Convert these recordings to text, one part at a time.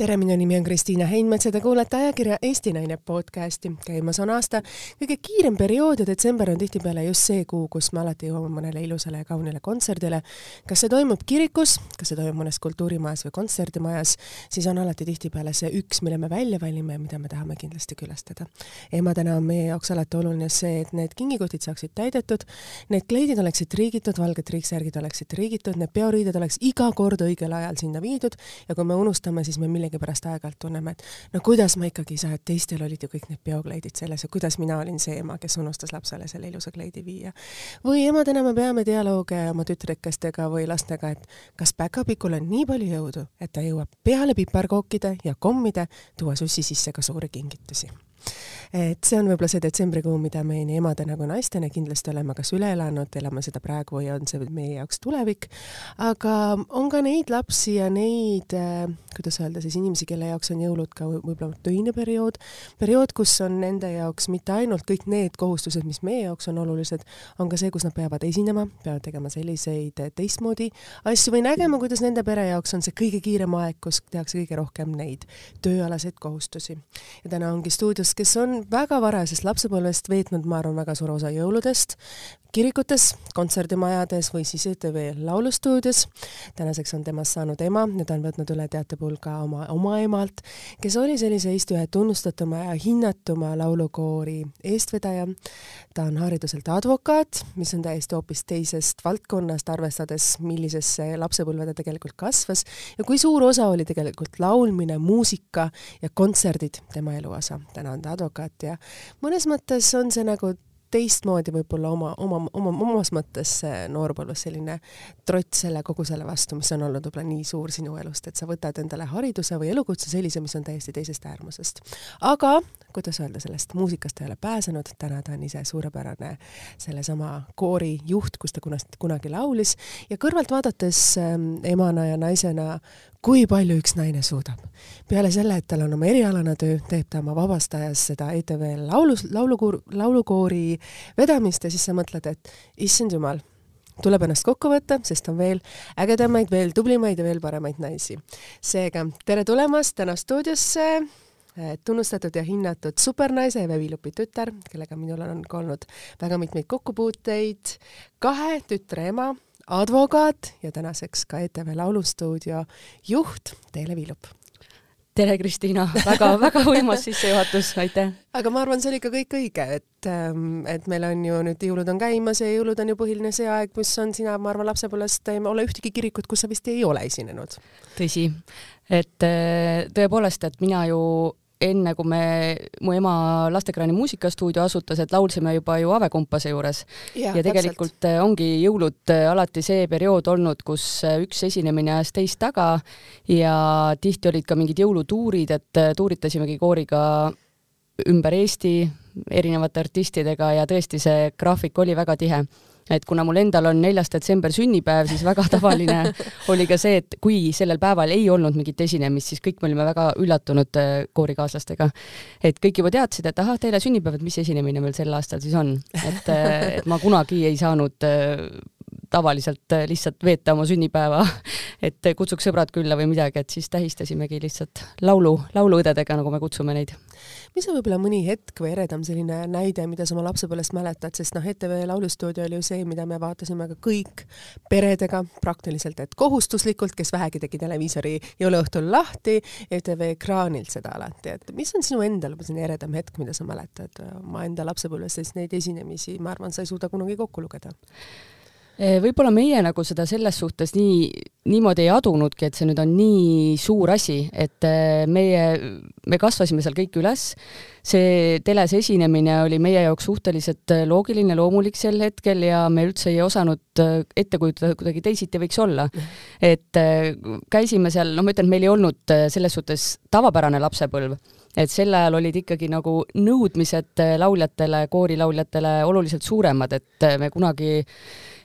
tere, minu nimi on Kristiina Heinmets ja te kuulete ajakirja Eesti Naine podcasti. käimas on aasta kõige kiirem periood ja detsember on tihtipeale just see kuu, kus me alati jõuame mõnele ilusale ja kaunile kontserdile. kas see toimub kirikus, kas see toimub mõnes kultuurimajas või kontserdimajas, siis on alati tihtipeale see üks, mille me välja valime ja mida me tahame kindlasti külastada. emadena on meie jaoks alati oluline see, et need kingikotid saaksid täidetud, need kleidid oleksid triigitud, valged triiksärgid oleksid triigitud, need peoriided oleks iga kord õigel ajal sinna viidud ja kui me unustame, siis me millegi millegipärast aeg-ajalt tunneme, et no kuidas ma ikkagi ei saa, et teistel olid ju kõik need peokleidid selles ja kuidas mina olin see ema, kes unustas lapsele selle ilusa kleidi viia. või emadena me peame dialoog oma tütrekestega või lastega, et kas päkapikul on nii palju jõudu, et ta jõuab peale piparkookide ja kommide tuua sussi sisse ka suuri kingitusi et see on võib-olla see detsembrikuu, mida me nii emadena kui naistena kindlasti oleme kas üle elanud, elame seda praegu või on see meie jaoks tulevik, aga on ka neid lapsi ja neid äh,, kuidas öelda siis, inimesi, kelle jaoks on jõulud ka võib-olla töine periood, periood, kus on nende jaoks mitte ainult kõik need kohustused, mis meie jaoks on olulised, on ka see, kus nad peavad esinema, peavad tegema selliseid teistmoodi asju või nägema, kuidas nende pere jaoks on see kõige kiirem aeg, kus tehakse kõige rohkem neid tööalaseid kohustusi. ja täna ongi stuudios, kes on väga varajasest lapsepõlvest veetnud, ma arvan, väga suure osa jõuludest kirikutes, kontserdimajades või siis ETV laulustuudios. tänaseks on temast saanud ema ja ta on võtnud üle teatepulga oma, oma emalt, kes oli sellise Eesti ühe tunnustatuma ja hinnatuma laulukoori eestvedaja. ta on hariduselt advokaat, mis on täiesti hoopis teisest valdkonnast, arvestades, millisesse lapsepõlve ta tegelikult kasvas ja kui suur osa oli tegelikult laulmine, muusika ja kontserdid tema eluosa. täna on ta advokaat ja mõnes mõttes on see nagu teistmoodi võib-olla oma, oma, oma, omas mõttes noorpõlves selline trott selle, kogu selle vastu, mis on olnud võib-olla nii suur sinu elust, et sa võtad endale hariduse või elukutse sellise, mis on täiesti teisest äärmusest. aga kuidas öelda, sellest muusikast ei ole pääsenud, täna ta on ise suurepärane sellesama koori juht, kus ta kunagi, kunagi laulis ja kõrvalt vaadates ähm, emana ja naisena kui palju üks naine suudab. peale selle, et tal on oma erialane töö, teeb ta oma vabast ajas seda ETV laulus, laulukoor, laulukoori vedamist ja siis sa mõtled, et issand jumal, tuleb ennast kokku võtta, sest on veel ägedamaid, veel tublimaid ja veel paremaid naisi. seega tere tulemast täna stuudiosse tunnustatud ja hinnatud supernaise Eve Viilupi tütar, kellega minul on ka olnud väga mitmeid kokkupuuteid, kahe tütre ema advokaat ja tänaseks ka ETV Laulustuudio juht Teele Viilup. Tere, Kristiina väga,, väga-väga võimas sissejuhatus, aitäh! aga ma arvan, see oli ikka kõik õige, et, ähm, et meil on ju nüüd jõulud on käimas ja jõulud on ju põhiline see aeg, mis on sina, ma arvan, lapsepõlvest ei ole ühtegi kirikut, kus sa vist ei ole esinenud. tõsi, et äh, tõepoolest, et mina ju enne kui me, mu ema Lastekraani muusikastuudio asutas, et laulsime juba ju Ave Kumpase juures. ja, tegelikult täpselt. Eh, ongi jõulud eh, alati see periood olnud, kus eh, üks esinemine ajas teist taga ja tihti olid ka mingid jõulutuurid, et tuuritasimegi kooriga ümber Eesti erinevate artistidega ja tõesti, see graafik oli väga tihe et kuna mul endal on neljas detsember sünnipäev, siis väga tavaline oli ka see, et kui sellel päeval ei olnud mingit esinemist, siis kõik me olime väga üllatunud äh, koorikaaslastega. et kõik juba teadsid, et ahah, teile sünnipäev, et mis esinemine meil sel aastal siis on, et, äh, et ma kunagi ei saanud äh, tavaliselt lihtsalt veeta oma sünnipäeva, et kutsuks sõbrad külla või midagi, et siis tähistasimegi lihtsalt laulu, lauluõdedega, nagu me kutsume neid mis on võib-olla mõni hetk või eredam selline näide, mida sa oma lapsepõlvest mäletad, sest noh, ETV Laulustuudio oli ju see, mida me vaatasime ka kõik peredega praktiliselt, et kohustuslikult, kes vähegi tegi televiisori jõuluõhtul lahti, ETV ekraanilt seda alati, et mis on sinu enda selline eredam hetk, mida sa mäletad? Oma enda lapsepõlvest, sest neid esinemisi, ma arvan, sa ei suuda kunagi kokku lugeda võib-olla meie nagu seda selles suhtes nii, niimoodi ei adunudki, et see nüüd on nii suur asi, et eh, meie, me kasvasime seal kõik üles, see teles esinemine oli meie jaoks suhteliselt eh, loogiline, loomulik sel hetkel ja me üldse ei osanud ette kujutada, kuidagi teisiti võiks olla. et käisime seal, no ma ütlen, meil ei olnud selles suhtes tavapärane lapsepõlv et sel ajal olid ikkagi nagu nõudmised lauljatele, koorilauljatele oluliselt suuremad, et me kunagi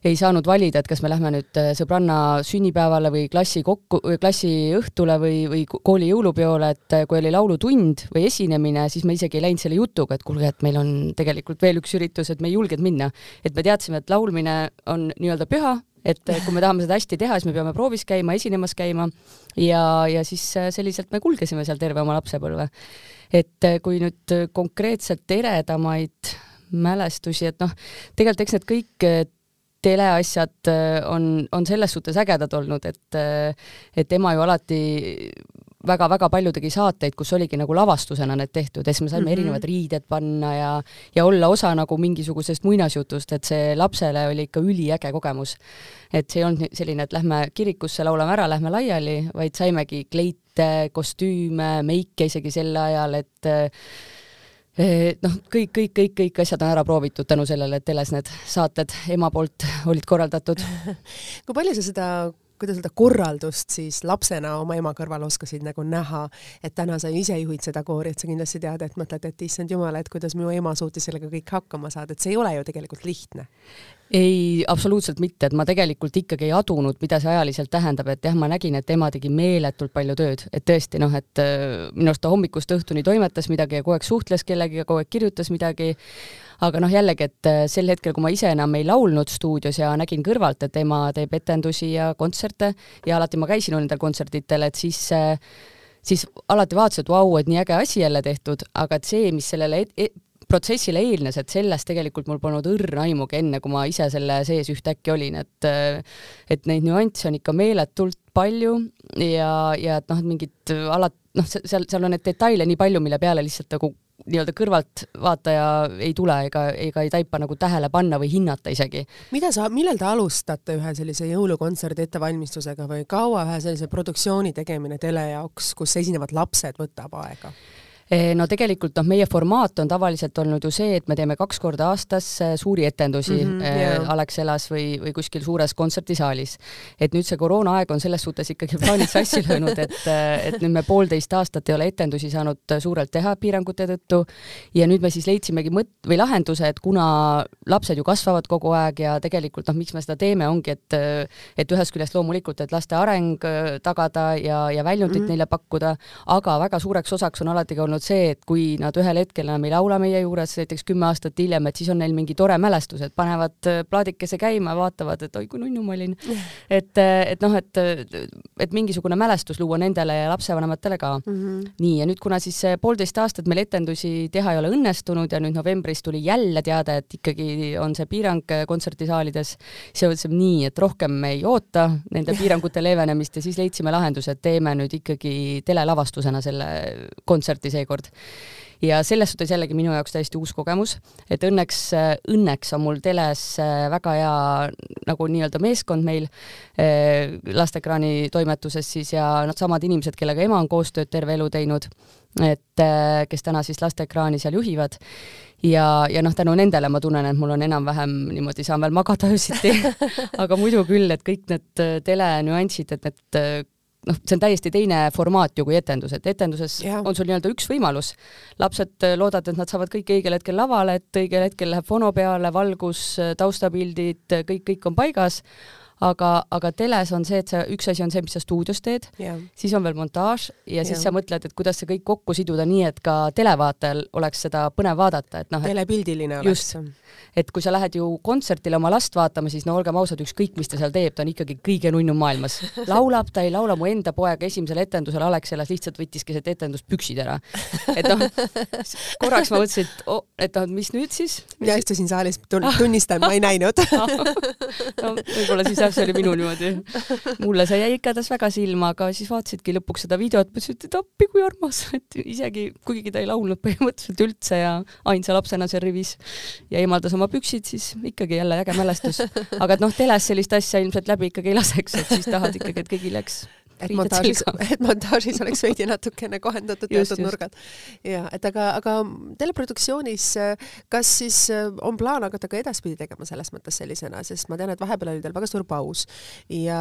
ei saanud valida, et kas me lähme nüüd äh, sõbranna sünnipäevale või klassi kokku, klassiõhtule või, või kooli jõulupeole, et äh, kui oli laulutund või esinemine, siis me isegi ei läinud selle jutuga, et kuulge, et meil on tegelikult veel üks üritus, et me ei julgenud minna. et me teadsime, et laulmine on nii-öelda püha, et kui me tahame seda hästi teha, siis me peame proovis käima, esinemas käima ja, ja siis selliselt me kulgesime seal terve oma lapsepõlve. et kui nüüd konkreetselt eredamaid mälestusi, et noh, tegelikult eks need kõik teleasjad on, on selles suhtes ägedad olnud, et, et ema ju alati väga-väga palju tegi saateid, kus oligi nagu lavastusena need tehtud ja siis me saime mm -hmm. erinevad riided panna ja, ja olla osa nagu mingisugusest muinasjutust, et see lapsele oli ikka üliäge kogemus. et see ei olnud selline, et lähme kirikusse, laulame ära, lähme laiali, vaid saimegi kleite, kostüüme, meike isegi sel ajal, et noh, kõik, kõik, kõik, kõik asjad on ära proovitud tänu sellele, et teles need saated ema poolt olid korraldatud. Kui palju sa seda kuidas öelda, korraldust siis lapsena oma ema kõrval oskasid nagu näha, et täna sa ise juhid seda koori, et sa kindlasti tead, et mõtled, et issand jumal, et kuidas minu ema suutis sellega kõik hakkama saada, et see ei ole ju tegelikult lihtne. Ei, absoluutselt mitte, et ma tegelikult ikkagi ei adunud, mida see ajaliselt tähendab, et jah, ma nägin, et ema tegi meeletult palju tööd, et tõesti noh, et äh, minu arust ta hommikust õhtuni toimetas midagi ja kogu aeg suhtles kellegiga, kogu aeg kirjutas midagi, aga noh, jällegi, et äh, sel hetkel, kui ma ise enam ei laulnud stuudios ja nägin kõrvalt, et ema teeb etendusi ja kontserte ja alati ma käisin nendel kontserditel, et siis siis alati vaatasin, et vau, et nii äge asi jälle tehtud, aga et see, mis sellele et, protsessile eelnes, et sellest tegelikult mul polnud õrna aimugi enne, kui ma ise selle sees ühtäkki olin, et et neid nüansse on ikka meeletult palju ja, ja et noh, et mingid alati noh, seal, seal on neid detaile nii palju, mille peale lihtsalt nagu nii-öelda kõrvaltvaataja ei tule ega, ega ei taipa nagu tähele panna või hinnata isegi. mida sa, millal te alustate ühe sellise jõulukontserdi ettevalmistusega või kaua ühe sellise produktsiooni tegemine tele jaoks, kus esinevad lapsed, võtab aega? Eh, no tegelikult noh, meie formaat on tavaliselt olnud ju see, et me teeme kaks korda aastas eh, suuri etendusi mm -hmm, yeah. Alexelas või, või kuskil suures kontserdisaalis. et nüüd see koroonaaeg on selles suhtes ikkagi plaanid sassi löönud, et, et nüüd me poolteist aastat ei ole etendusi saanud suurelt teha piirangute tõttu ja nüüd me siis leidsimegi mõt- või lahenduse, et kuna lapsed ju kasvavad kogu aeg ja tegelikult noh, miks me seda teeme, ongi, et et ühest küljest loomulikult, et laste areng tagada ja, ja väljundit mm -hmm. neile pakkuda, aga väga suureks osaks on alati ka olnud olnud see, et kui nad ühel hetkel enam ei laula meie juures, näiteks kümme aastat hiljem, et siis on neil mingi tore mälestus, et panevad äh, plaadikese käima ja vaatavad, et oi kui nunnu ma olin. et, äh, et noh, et, et mingisugune mälestus luua nendele ja lapsevanematele ka mm. -hmm. nii, ja nüüd, kuna siis poolteist aastat meil etendusi teha ei ole õnnestunud ja nüüd novembris tuli jälle teade, et ikkagi on see piirang äh, kontserdisaalides, siis mõtlesime nii, et rohkem me ei oota nende piirangute leevenemist ja siis leidsime lahenduse, et teeme nüüd ikkagi telelavastusena selle kontserti seekord seekord. ja selles suhtes jällegi minu jaoks täiesti uus kogemus, et õnneks, õnneks on mul teles äh, väga hea nagu nii-öelda meeskond meil äh, lasteekraani toimetuses siis ja nad samad inimesed, kellega ema on koostööd terve elu teinud, et äh, kes täna siis lasteekraani seal juhivad ja, ja noh, tänu nendele ma tunnen, et mul on enam-vähem niimoodi, saan veel magada öösiti aga muidu küll, et kõik need telenüansid, et need noh, see on täiesti teine formaat ju kui etendus, et etenduses ja. on sul nii-öelda üks võimalus. lapsed äh, loodavad, et nad saavad kõik õigel hetkel lavale, et õigel hetkel läheb fono peale, valgus, äh, taustapildid, kõik, kõik on paigas aga, aga teles on see, et sa, üks asi on see, mis sa stuudios teed yeah., siis on veel montaaž ja siis yeah. sa mõtled, et kuidas see kõik kokku siduda nii, et ka televaatajal oleks seda põnev vaadata, et noh, telepildiline oleks. et kui sa lähed ju kontserdile oma last vaatama, siis no olgem ausad, ükskõik, mis ta seal teeb, ta on ikkagi kõige nunnum maailmas. laulab, ta ei laula, mu enda poeg esimesel etendusel Alexelas lihtsalt võttis keset etendust püksid ära. et noh, korraks ma mõtlesin, et oh, et noh, mis nüüd siis? mina istusin saalis, tunnistan, ma ei näinud no võib-olla siis jah, see oli minu niimoodi. mulle see jäi igatahes väga silma, aga siis vaatasidki lõpuks seda videot, mõtlesid, et appi kui armas, et isegi, kuigi ta ei laulnud põhimõtteliselt üldse ja ainsa lapsena seal rivis ja eemaldas oma püksid, siis ikkagi jälle äge mälestus. aga et noh, teles sellist asja ilmselt läbi ikkagi ei laseks, et siis tahad ikkagi, et kõigil jääks et montaažis, et montaažis oleks veidi natukene kohendatud teatud nurgad. ja et aga, aga teleproduktsioonis, kas siis äh, on plaan hakata ka edaspidi tegema selles mõttes sellisena, sest ma tean, et vahepeal oli teil väga suur paus. Ja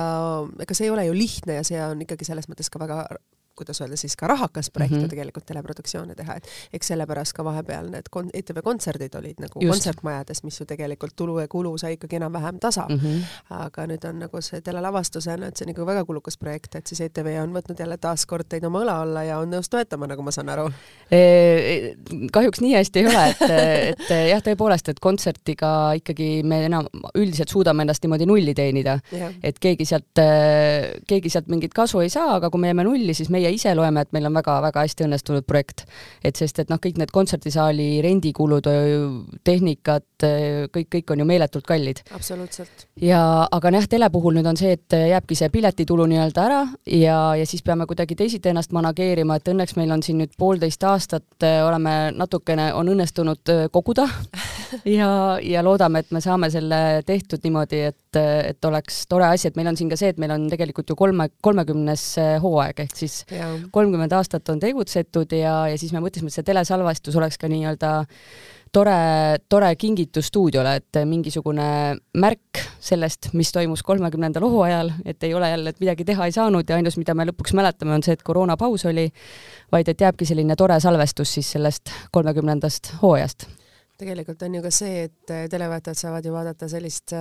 ega see ei ole ju lihtne ja see on ikkagi selles mõttes ka väga kuidas öelda siis ka rahakas projekt mm -hmm. tegelikult teleproduktsioone teha, et eks sellepärast ka vahepeal need kon-, ETV kontserdid olid nagu Just. kontsertmajades, mis ju tegelikult tulu ja kulu sai ikkagi enam-vähem tasa mm. -hmm. aga nüüd on nagu see telelavastusena, et see on nagu väga kulukas projekt, et siis ETV on võtnud jälle taaskord teid oma õla alla ja on nõus toetama, nagu ma saan aru. kahjuks nii hästi ei ole, et, et jah, tõepoolest, et kontsertiga ikkagi me enam üldiselt suudame ennast niimoodi nulli teenida, et keegi sealt, keegi sealt mingit kasu ei saa, aga kui me jääme nulli, siis meie meie ise loeme, et meil on väga-väga hästi õnnestunud projekt. et sest, et noh, kõik need kontserdisaali rendikulud, tehnikad, kõik, kõik on ju meeletult kallid. absoluutselt. ja, aga noh, tele puhul nüüd on see, et jääbki see piletitulu nii-öelda ära ja, ja siis peame kuidagi teisiti ennast manageerima, et õnneks meil on siin nüüd poolteist aastat, oleme natukene, on õnnestunud koguda ja, ja loodame, et me saame selle tehtud niimoodi, et, et oleks tore asi, et meil on siin ka see, et meil on tegelikult ju kolme, kolmekümnes hooaeg, ehk siis kolmkümmend aastat on tegutsetud ja, ja siis me mõtlesime, et see telesalvestus oleks ka nii-öelda tore, tore kingitus stuudiole, et mingisugune märk sellest, mis toimus kolmekümnendal hooajal, et ei ole jälle, et midagi teha ei saanud ja ainus, mida me lõpuks mäletame, on see, et koroonapaus oli, vaid et jääbki selline tore salvestus siis sellest kolmekümnendast hooajast tegelikult on ju ka see, et televaatajad saavad ju vaadata sellist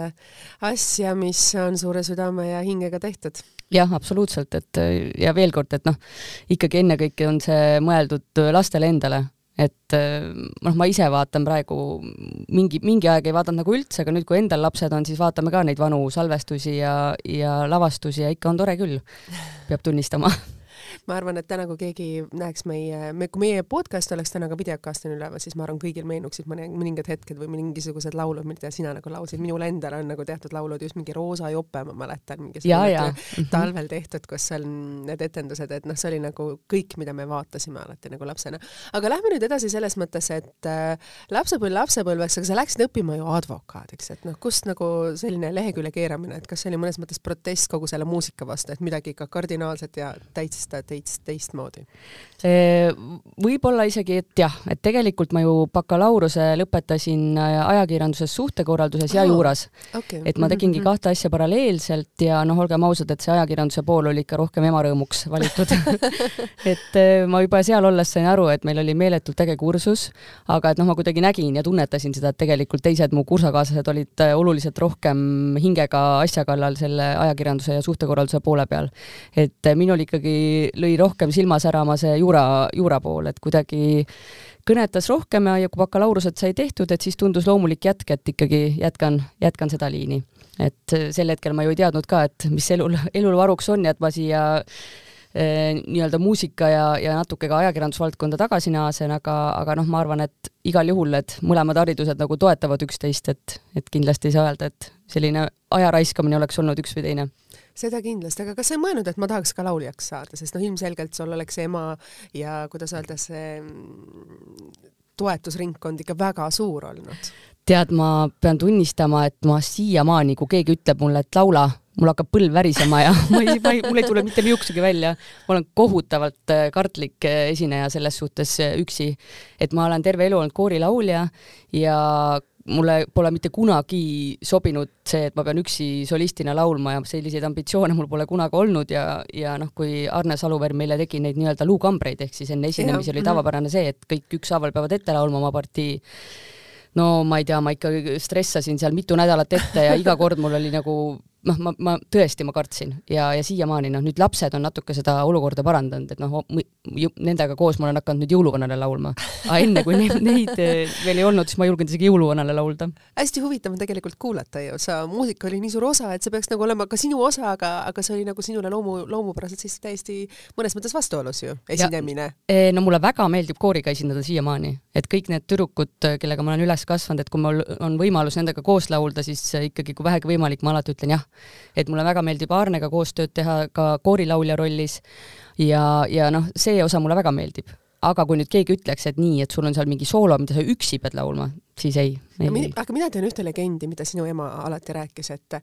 asja, mis on suure südame ja hingega tehtud. Jah, absoluutselt, et ja veel kord, et noh, ikkagi ennekõike on see mõeldud lastele endale, et noh, ma ise vaatan praegu mingi, mingi aeg ei vaadanud nagu üldse, aga nüüd, kui endal lapsed on, siis vaatame ka neid vanu salvestusi ja, ja lavastusi ja ikka on tore küll, peab tunnistama ma arvan, et täna, kui keegi näeks meie, me, kui meie podcast oleks täna ka videokastina üleval, siis ma arvan, kõigil meenuksid mõne, mõningad hetked või mingisugused laulud, mida sina nagu laulsid. minul endal on nagu teatud laulud, just mingi Roosa jope, ma mäletan, mingi mhm. talvel tehtud, kus on need etendused, et noh, see oli nagu kõik, mida me vaatasime alati nagu lapsena. aga lähme nüüd edasi selles mõttes, et äh, lapsepõlv lapsepõlveks, aga sa läksid õppima ju advokaadiks, et noh, kust nagu selline lehekülje keeramine, et kas see oli mõnes mõttes protest kogu selle muusika vastu, et midagi ikka kardinaalset ja täitsa veits teistmoodi? võib-olla isegi, et jah, et tegelikult ma ju bakalaureuse lõpetasin äh, ajakirjanduses suhtekorralduses ja juuras okay.. et ma tegingi mm -hmm. kahte asja paralleelselt ja noh, olgem ausad, et see ajakirjanduse pool oli ikka rohkem ema rõõmuks valitud et äh, ma juba seal olles sain aru, et meil oli meeletult äge kursus, aga et noh, ma kuidagi nägin ja tunnetasin seda, et tegelikult teised mu kursakaaslased olid äh, oluliselt rohkem hingega asja kallal selle ajakirjanduse ja suhtekorralduse poole peal. et minul ikkagi lõi rohkem silma särama see juura, juura pool, et kuidagi kõnetas rohkem ja, ja kui bakalaureused sai tehtud, et siis tundus loomulik jätk, et ikkagi jätkan, jätkan seda liini. et sel hetkel ma ju ei teadnud ka, et mis elul, elul varuks on ja et ma siia eh, nii-öelda muusika ja, ja natuke ka ajakirjandusvaldkonda tagasi naasen, aga, aga noh, ma arvan, et igal juhul need mõlemad haridused nagu toetavad üksteist, et, et kindlasti ei saa öelda, et selline aja raiskamine oleks olnud üks või teine seda kindlasti, aga kas sa ei mõelnud, et ma tahaks ka lauljaks saada, sest noh, ilmselgelt sul oleks ema ja kuidas öelda, see mm, toetusringkond ikka väga suur olnud? tead, ma pean tunnistama, et ma siiamaani, kui keegi ütleb mulle, et laula, mul hakkab põlv värisema ja ma ei, ma ei, mul ei tule mitte liuksegi välja. ma olen kohutavalt äh, kartlik äh, esineja selles suhtes äh, üksi, et ma olen terve elu olnud koorilaulja ja mulle pole mitte kunagi sobinud see, et ma pean üksi solistina laulma ja selliseid ambitsioone mul pole kunagi olnud ja, ja noh, kui Arne Saluveer meile tegi neid nii-öelda luukambreid, ehk siis enne esinemisi oli mhm. tavapärane see, et kõik ükshaaval peavad ette laulma oma partii no ma ei tea, ma ikka stressasin seal mitu nädalat ette ja iga kord mul oli nagu noh, ma, ma tõesti, ma kartsin ja, ja siiamaani noh, nüüd lapsed on natuke seda olukorda parandanud, et noh, nendega koos ma olen hakanud nüüd jõuluvanale laulma. aga enne, kui neid, neid eh, veel ei olnud, siis ma ei julgenud isegi jõuluvanale laulda. hästi huvitav on tegelikult kuulata ju, sa, muusika oli nii suur osa, et see peaks nagu olema ka sinu osa, aga, aga see oli nagu sinule loomu, loomupäraselt siis täiesti mõnes mõttes vastuolus ju, esinemine. Eh, no mulle väga meeldib kooriga esindada siiamaani, et kõik need tüdrukud, kellega ma olen üles kasvanud, et kui mul on võimalus nendega koos laulda, siis ikkagi, kui vähegi võimalik, ma alati ütlen jah et mulle väga meeldib Aarnega koostööd teha ka koorilaulja rollis. Ja, ja noh, see osa mulle väga meeldib. Aga kui nüüd keegi ütleks, et nii, et sul on seal mingi soolo, mida sa üksi pead laulma, siis ei, ei. aga mina tean ühte legendi, mida sinu ema alati rääkis, et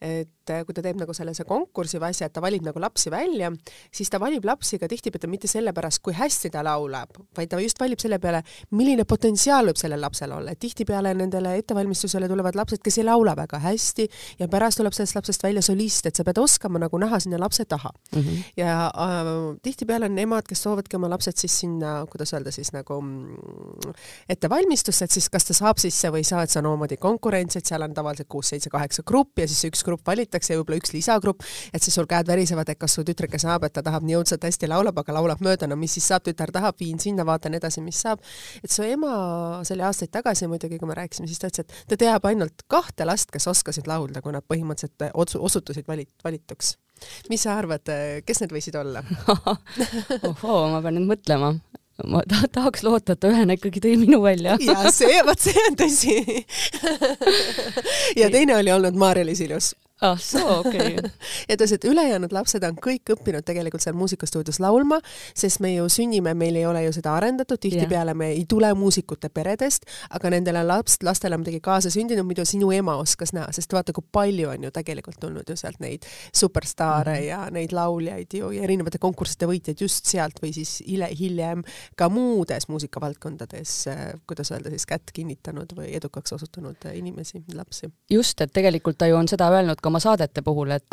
et kui ta teeb nagu sellise konkursi või asja, et ta valib nagu lapsi välja, siis ta valib lapsi ka tihtipeale mitte sellepärast, kui hästi ta laulab, vaid ta just valib selle peale, milline potentsiaal võib sellel lapsel olla, et tihtipeale nendele ettevalmistusele tulevad lapsed, kes ei laula väga hästi ja pärast tuleb sellest lapsest välja solist, et sa pead oskama nagu näha sinna lapse taha mm. -hmm. ja äh, tihtipeale on emad, kes soovadki oma lapsed siis sinna, kuidas öelda siis nagu mm, ettevalmistusse, et siis kas ta saab sisse või ei saa, et see on omamoodi konkurents, et seal on tavaliselt kuus, seitse, kaheksa gruppi ja siis üks grupp valitakse ja võib-olla üks lisagrupp, et siis sul käed värisevad, et kas su tütreke saab, et ta tahab nii õudselt hästi laulab, aga laulab mööda, no mis siis saab, tütar tahab, viin sinna, vaatan edasi, mis saab. et su ema, see oli aastaid tagasi muidugi, kui me rääkisime, siis ta ütles, et ta teab ainult kahte last, kes oskasid laulda, kui nad põhimõtteliselt otsu-, osutusid valit-, valituks. Mis sa arvad, kes need võisid olla? Ohoo, ma pean nüüd mõtlema ma ta tahaks loota, et ühena ikkagi tõi minu välja. ja see, vot see on tõsi ja teine oli olnud Maarja-Liis Ilus ah soo, okei okay. ja ta ütles, et ülejäänud lapsed on kõik õppinud tegelikult seal muusikastuudios laulma, sest me ju sünnime, meil ei ole ju seda arendatud, tihtipeale yeah. me ei tule muusikute peredest, aga nendele laps, lastele on midagi kaasasündinud, mida sinu ema oskas näha, sest vaata, kui palju on ju tegelikult tulnud ju sealt neid superstaare mm -hmm. ja neid lauljaid ju ja erinevate konkursside võitjaid just sealt või siis hile, hiljem ka muudes muusikavaldkondades, kuidas öelda siis, kätt kinnitanud või edukaks osutunud inimesi, lapsi. just, et tegelikult ta ju on seda öelnud ka oma saadete puhul, et,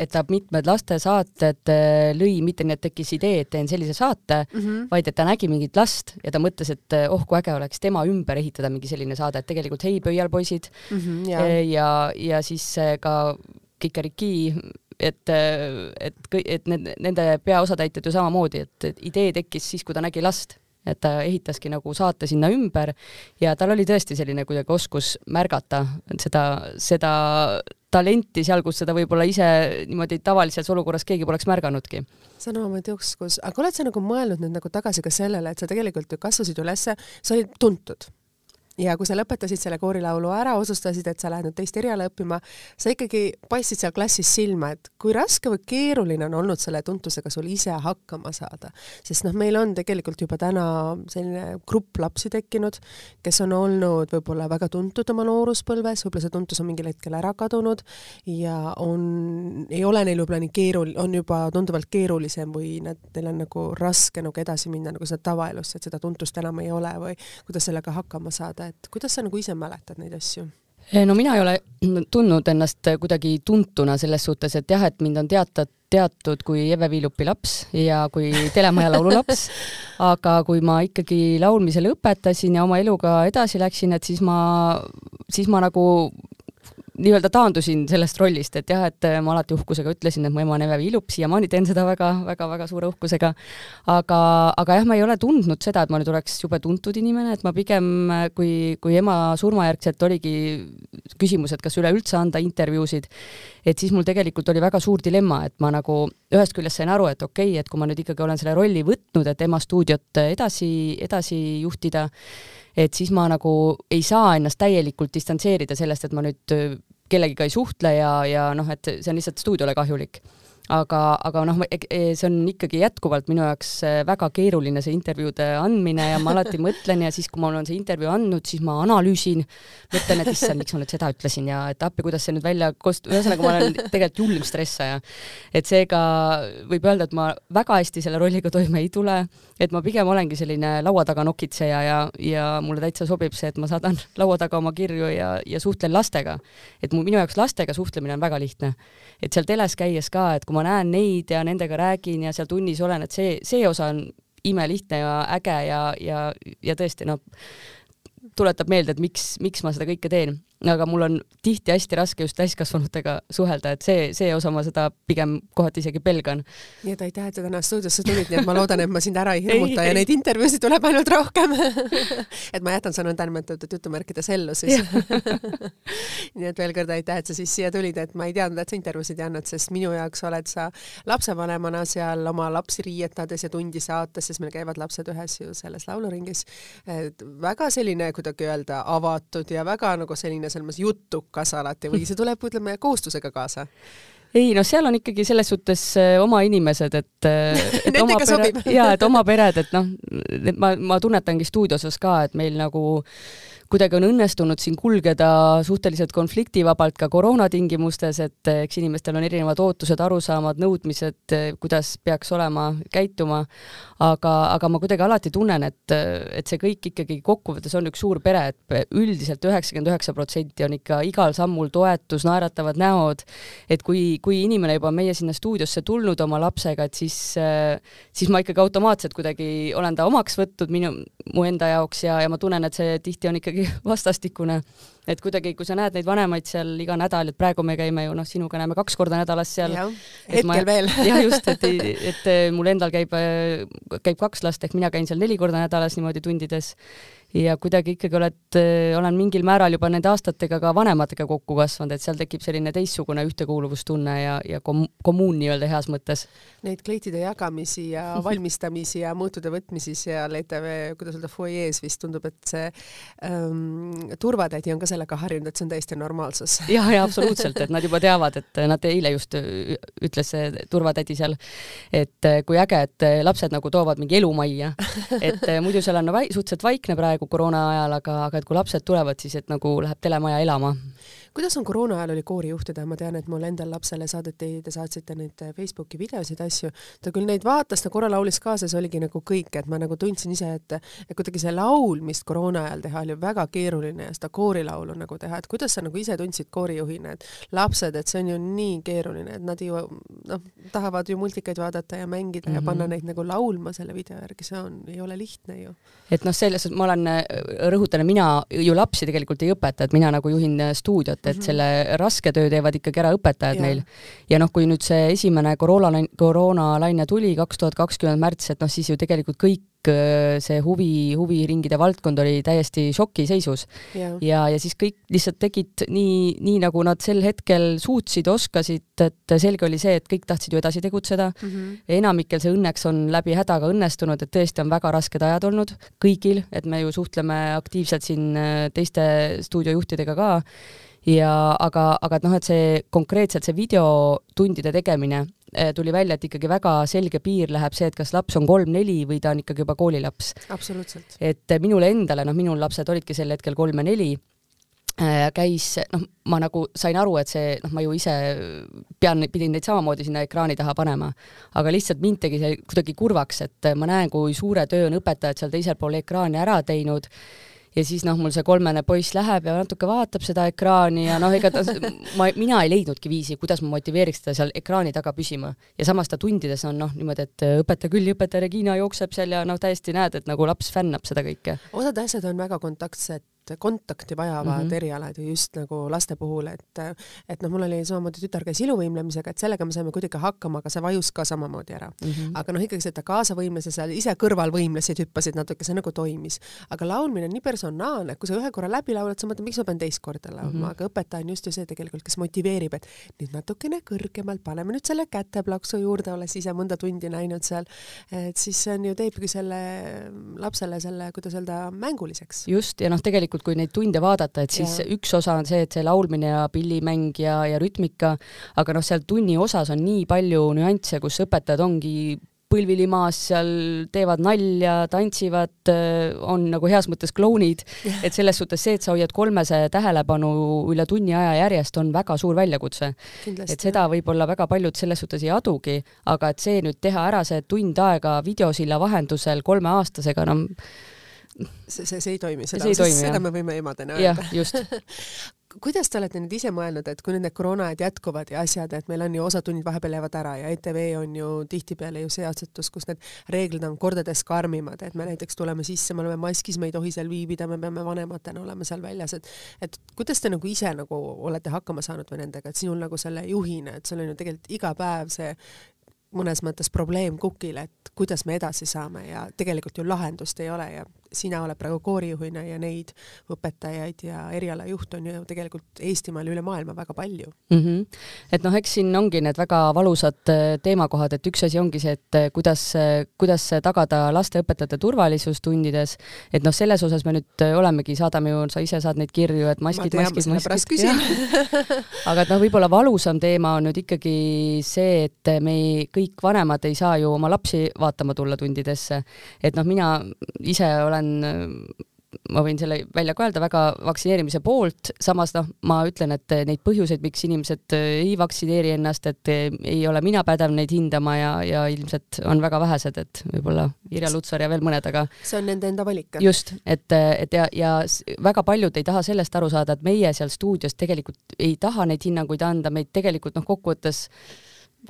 et ta mitmed lastesaated äh, lõi mitte nii, et tekkis idee, et teen sellise saate mm, -hmm. vaid et ta nägi mingit last ja ta mõtles, et äh, oh kui äge oleks tema ümber ehitada mingi selline saade, et tegelikult Hei pöialpoisid mm -hmm, ja, ja, ja siis äh, ka Kikeriki et, et, et need, nende peaosatäitjad ju samamoodi, et idee tekkis siis, kui ta nägi last et ta ehitaski nagu saate sinna ümber ja tal oli tõesti selline kuidagi oskus märgata seda, seda talenti seal, kus seda võib-olla ise niimoodi tavalises olukorras keegi poleks märganudki. omamoodi oskus, aga oled sa nagu mõelnud nüüd nagu tagasi ka sellele, et sa tegelikult ju kasvasid ülesse, sa olid tuntud ja kui sa lõpetasid selle koorilaulu ära, otsustasid, et sa lähed nüüd teist eriala õppima, sa ikkagi paistsid seal klassis silma, et kui raske või keeruline on olnud selle tuntusega sul ise hakkama saada. sest noh, meil on tegelikult juba täna selline grupp lapsi tekkinud, kes on olnud võib-olla väga tuntud oma nooruspõlves, võib-olla see tuntus on mingil hetkel ära kadunud ja on, ei ole neil võib-olla nii keerul-, on juba tunduvalt keerulisem või nad, neil on nagu raske nagu edasi minna nagu seda tavaelusse, et seda tuntust enam ei ole või kuidas sellega hakkama saada mõelda, et kuidas sa nagu ise mäletad neid asju? Eh, no mina ei ole tundnud ennast kuidagi tuntuna selles suhtes, et jah, et mind on teatud, teatud kui Eve Viilupi laps ja kui Telemaja laululaps, aga kui ma ikkagi laulmise lõpetasin ja oma eluga edasi läksin, et siis ma, siis ma nagu nii-öelda taandusin sellest rollist, et jah, et ma alati uhkusega ütlesin, et mu ema on Eve Viilup, siiamaani teen seda väga-väga-väga suure uhkusega. aga, aga jah, ma ei ole tundnud seda, et ma nüüd oleks jube tuntud inimene, et ma pigem, kui, kui ema surmajärgselt oligi küsimus, et kas üleüldse anda intervjuusid, et siis mul tegelikult oli väga suur dilemma, et ma nagu ühest küljest sain aru, et okei okay,, et kui ma nüüd ikkagi olen selle rolli võtnud, et ema stuudiot edasi, edasi juhtida, et siis ma nagu ei saa ennast täielikult distantseerida sellest, et ma nüüd kellegiga ei suhtle ja, ja noh, et see on lihtsalt stuudiole kahjulik aga, aga noh, e, e, see on ikkagi jätkuvalt minu jaoks äh, väga keeruline, see intervjuude andmine ja ma alati mõtlen ja siis, kui ma olen see intervjuu andnud, siis ma analüüsin, mõtlen, et issand, miks ma nüüd seda ütlesin ja et appi, kuidas see nüüd välja kost-, ühesõnaga ma olen tegelikult julm stressaja. et seega võib öelda, et ma väga hästi selle rolliga toime ei tule, et ma pigem olengi selline laua taga nokitseja ja, ja mulle täitsa sobib see, et ma saadan laua taga oma kirju ja, ja suhtlen lastega. et mu, minu jaoks lastega suhtlemine on väga lihtne. et seal teles käies ka, et kui kui ma näen neid ja nendega räägin ja seal tunnis olen, et see, see osa on imelihtne ja äge ja, ja, ja tõesti noh, tuletab meelde, et miks, miks ma seda kõike teen aga mul on tihti hästi raske just täiskasvanutega suhelda, et see, see osa ma seda pigem kohati isegi pelgan. nii et aitäh, et sa täna stuudiosse tulid, nii et ma loodan, et ma sind ära ei hirmuta ei, ja ei. neid intervjuusid tuleb ainult rohkem et ma jätan su nõndanimetatud jutumärkides ellu siis nii et veel kord aitäh, et sa siis siia tulid, et ma ei teadnud, et sa intervjuusid ei andnud, sest minu jaoks oled sa lapsevanemana seal oma lapsi riietades ja tundi saates, sest meil käivad lapsed ühes ju selles lauluringis. väga selline, kuidagi öelda, avatud ja väga nagu selline selles mõttes jutukas alati või see tuleb, ütleme, kohustusega kaasa? ei noh, seal on ikkagi selles suhtes äh, oma inimesed, et äh, oma pere, jaa, et oma pered, et noh, ma, ma tunnetangi stuudiosas ka, et meil nagu kuidagi on õnnestunud siin kulgeda suhteliselt konfliktivabalt ka koroona tingimustes, et eks inimestel on erinevad ootused, arusaamad, nõudmised, kuidas peaks olema, käituma, aga, aga ma kuidagi alati tunnen, et, et see kõik ikkagi kokkuvõttes on üks suur pere, et üldiselt üheksakümmend üheksa protsenti on ikka igal sammul toetus, naeratavad näod, et kui, kui inimene juba on meie sinna stuudiosse tulnud oma lapsega, et siis, siis ma ikkagi automaatselt kuidagi olen ta omaks võtnud minu, mu enda jaoks ja, ja ma tunnen, et see tihti on ikkagi vastastikune. et kuidagi, kui sa näed neid vanemaid seal iga nädal, et praegu me käime ju noh, sinuga näeme kaks korda nädalas seal. hetkel ma, veel jah, just, et, et mul endal käib, käib kaks last ehk mina käin seal neli korda nädalas niimoodi tundides ja kuidagi ikkagi oled, äh, olen mingil määral juba nende aastatega ka vanematega kokku kasvanud, et seal tekib selline teistsugune ühtekuuluvustunne ja, ja kom-, kommuun nii-öelda heas mõttes. Neid kleitide jagamisi ja valmistamisi ja mõõtude võtmisi seal ETV, kuidas öelda, fuajees vist tundub, et see ähm, turvatädi on ka sellega harjunud, et see on täiesti normaalsus. jah, ja absoluutselt, et nad juba teavad, et nad eile just ütles see turvatädi seal, et kui äge, et lapsed nagu toovad mingi elu majja, et muidu seal on no, suhteliselt vaikne praegu, praegu koroona ajal, aga, aga et kui lapsed tulevad, siis et nagu läheb telemaja elama kuidas on koroona ajal oli koori juhtida, ma tean, et mul endal lapsele saadeti, te saatsite neid Facebooki videosid, asju, ta küll neid vaatas, ta korra laulis kaasa, see oligi nagu kõik, et ma nagu tundsin ise, et et kuidagi see laulmist koroona ajal teha oli väga keeruline ja seda koorilaulu nagu teha, et kuidas sa nagu ise tundsid koorijuhina, et lapsed, et see on ju nii keeruline, et nad ju noh, tahavad ju multikaid vaadata ja mängida mm -hmm. ja panna mhm. neid nagu laulma selle video järgi, see on, ei ole lihtne ju. et noh, selles suhtes ma olen, rõhutan, mina ju lapsi tegelikult ei õpeta, et mina nagu juhin stuudiot, et mm -hmm. selle raske töö teevad ikkagi ära õpetajad ja. meil. ja noh, kui nüüd see esimene koroona, koroonalaine tuli kaks tuhat kakskümmend märts, et noh, siis ju tegelikult kõik Äh, see huvi, huviringide valdkond oli täiesti šokiseisus yeah.. ja, ja siis kõik lihtsalt tegid nii, nii nagu nad sel hetkel suutsid, oskasid, et selge oli see, et kõik tahtsid ju edasi tegutseda mm. -hmm. enamikel see õnneks on läbi hädaga õnnestunud, et tõesti on väga rasked ajad olnud kõigil, et me ju suhtleme aktiivselt siin äh, teiste stuudiojuhtidega ka ja aga, aga et noh, et see konkreetselt see videotundide tegemine Eh, tuli välja, et ikkagi väga selge piir läheb see, et kas laps on kolm-neli või ta on ikkagi juba koolilaps. absoluutselt. et eh, minule endale, noh, minul lapsed olidki sel hetkel kolm ja neli, eh, käis, noh, ma nagu sain aru, et see, noh, ma ju ise pean, pidin neid samamoodi sinna ekraani taha panema, aga lihtsalt mind tegi see kuidagi kurvaks, et ma näen, kui suure töö on õpetajad seal teisel pool ekraani ära teinud ja siis noh, mul see kolmene poiss läheb ja natuke vaatab seda ekraani ja noh, ega ta, ma, mina ei leidnudki viisi, kuidas ma motiveeriks teda seal ekraani taga püsima. ja samas ta tundides on noh, niimoodi, et õpetaja küll, õpetaja Regina jookseb seal ja noh, täiesti näed, et nagu laps fännab seda kõike. osad asjad on väga kontaktsed kontakti vajavad mm -hmm. erialad ju just nagu laste puhul, et et noh, mul oli samamoodi tütar käis iluvõimlemisega, et sellega me saime kuidagi hakkama, aga see vajus ka samamoodi ära mm. -hmm. aga noh, ikkagi see, et ta kaasa võimles ja seal ise kõrval võimlesid, hüppasid natuke, see nagu toimis. aga laulmine on nii personaalne, kui sa ühe korra läbi laulad, sa mõtled, miks ma pean teist korda laulma mm, -hmm. aga õpetaja on just ju see tegelikult, kes motiveerib, et nüüd natukene kõrgemalt, paneme nüüd selle käteplaksu juurde, olles ise mõnda tundi näinud seal, et siis see on ju, teebki selle lapsele selle, kuidas öelda, mänguliseks. just, ja noh, tegelikult tegelikult, kui neid tunde vaadata, et siis ja. üks osa on see, et see laulmine ja pillimäng ja, ja rütmika, aga noh, seal tunni osas on nii palju nüansse, kus õpetajad ongi põlvili maas, seal teevad nalja, tantsivad, on nagu heas mõttes klounid, et selles suhtes see, et sa hoiad kolmese tähelepanu üle tunni aja järjest, on väga suur väljakutse. et seda võib-olla väga paljud selles suhtes ei adugi, aga et see nüüd teha ära, see tund aega videosilla vahendusel kolmeaastasega, no see, see, see ei toimi, seda, seda me võime emadena öelda. just kuidas te olete nüüd ise mõelnud, et kui need koroonaajad jätkuvad ja asjad, et meil on ju osad tunnid vahepeal jäävad ära ja ETV on ju tihtipeale ju see asetus, kus need reeglid on kordades karmimad, et me näiteks tuleme sisse, me oleme maskis, me ei tohi seal viibida, me peame vanematena olema seal väljas, et et kuidas te nagu ise nagu olete hakkama saanud või nendega, et sinul nagu selle juhina, et sul on ju tegelikult iga päev see mõnes mõttes probleem kukil, et kuidas me edasi saame ja tegelikult ju lahendust ei ole ja sina oled praegu koorijuhina ja neid õpetajaid ja erialajuhte on ju tegelikult Eestimaal üle maailma väga palju mm. -hmm. et noh, eks siin ongi need väga valusad äh, teemakohad, et üks asi ongi see, et äh, kuidas, äh, kuidas tagada laste õpetajate turvalisus tundides, et noh, selles osas me nüüd olemegi, saadame ju, sa ise saad neid kirju, et maskid, maskid, maskid. aga et noh, võib-olla valusam teema on nüüd ikkagi see, et me ei, kõik vanemad ei saa ju oma lapsi vaatama tulla tundidesse. et noh, mina ise olen olen ma võin selle välja ka öelda, väga vaktsineerimise poolt, samas noh, ma ütlen, et neid põhjuseid, miks inimesed ei vaktsineeri ennast, et ei ole mina pädev neid hindama ja, ja ilmselt on väga vähesed, et võib-olla Irja Lutsar ja veel mõned, aga see on nende enda valik. just, et, et ja, ja väga paljud ei taha sellest aru saada, et meie seal stuudios tegelikult ei taha neid hinnanguid anda, meid tegelikult noh, kokkuvõttes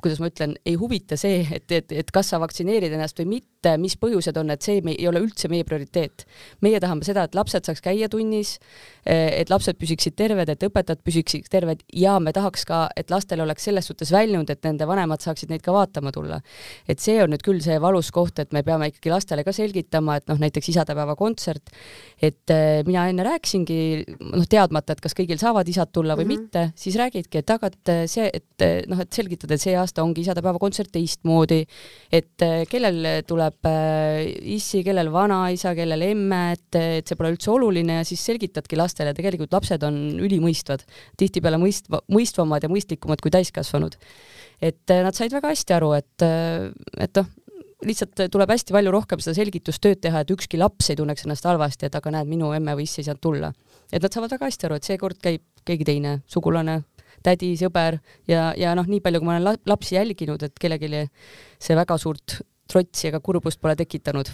kuidas ma ütlen, ei huvita see, et, et, et kas sa vaktsineerid ennast või mitte, mis põhjused on, et see me, ei ole üldse meie prioriteet. meie tahame seda, et lapsed saaks käia tunnis, et lapsed püsiksid terved, et õpetajad püsiksid terved ja me tahaks ka, et lastel oleks selles suhtes väljund, et nende vanemad saaksid neid ka vaatama tulla. et see on nüüd küll see valus koht, et me peame ikkagi lastele ka selgitama, et noh, näiteks isadepäeva kontsert, et eh, mina enne rääkisingi, noh, teadmata, et kas kõigil saavad isad tulla või mm -hmm. mitte, siis räägidki, et aga et see, et noh, et selgitada, et see aasta ongi isadepäeva kontsert teistmoodi, et äh, kellel tuleb äh, issi, kellel vanaisa, kellel emme, et, et see pole üldse oluline ja siis selgitadki lastele, tegelikult lapsed on ülimõistvad, tihtipeale mõistva, mõistvamad ja mõistlikumad kui täiskasvanud. et äh, nad said väga hästi aru, et, et noh, lihtsalt tuleb hästi palju rohkem seda selgitustööd teha, et ükski laps ei tunneks ennast halvasti, et aga näed, minu emme või iss ei saanud tulla. et nad saavad väga hästi aru, et seekord käib keegi teine sugulane, tädi, sõber ja, ja noh, nii palju, kui ma olen lapsi jälginud, et kellelegi see väga suurt trotsi ega kurbust pole tekitanud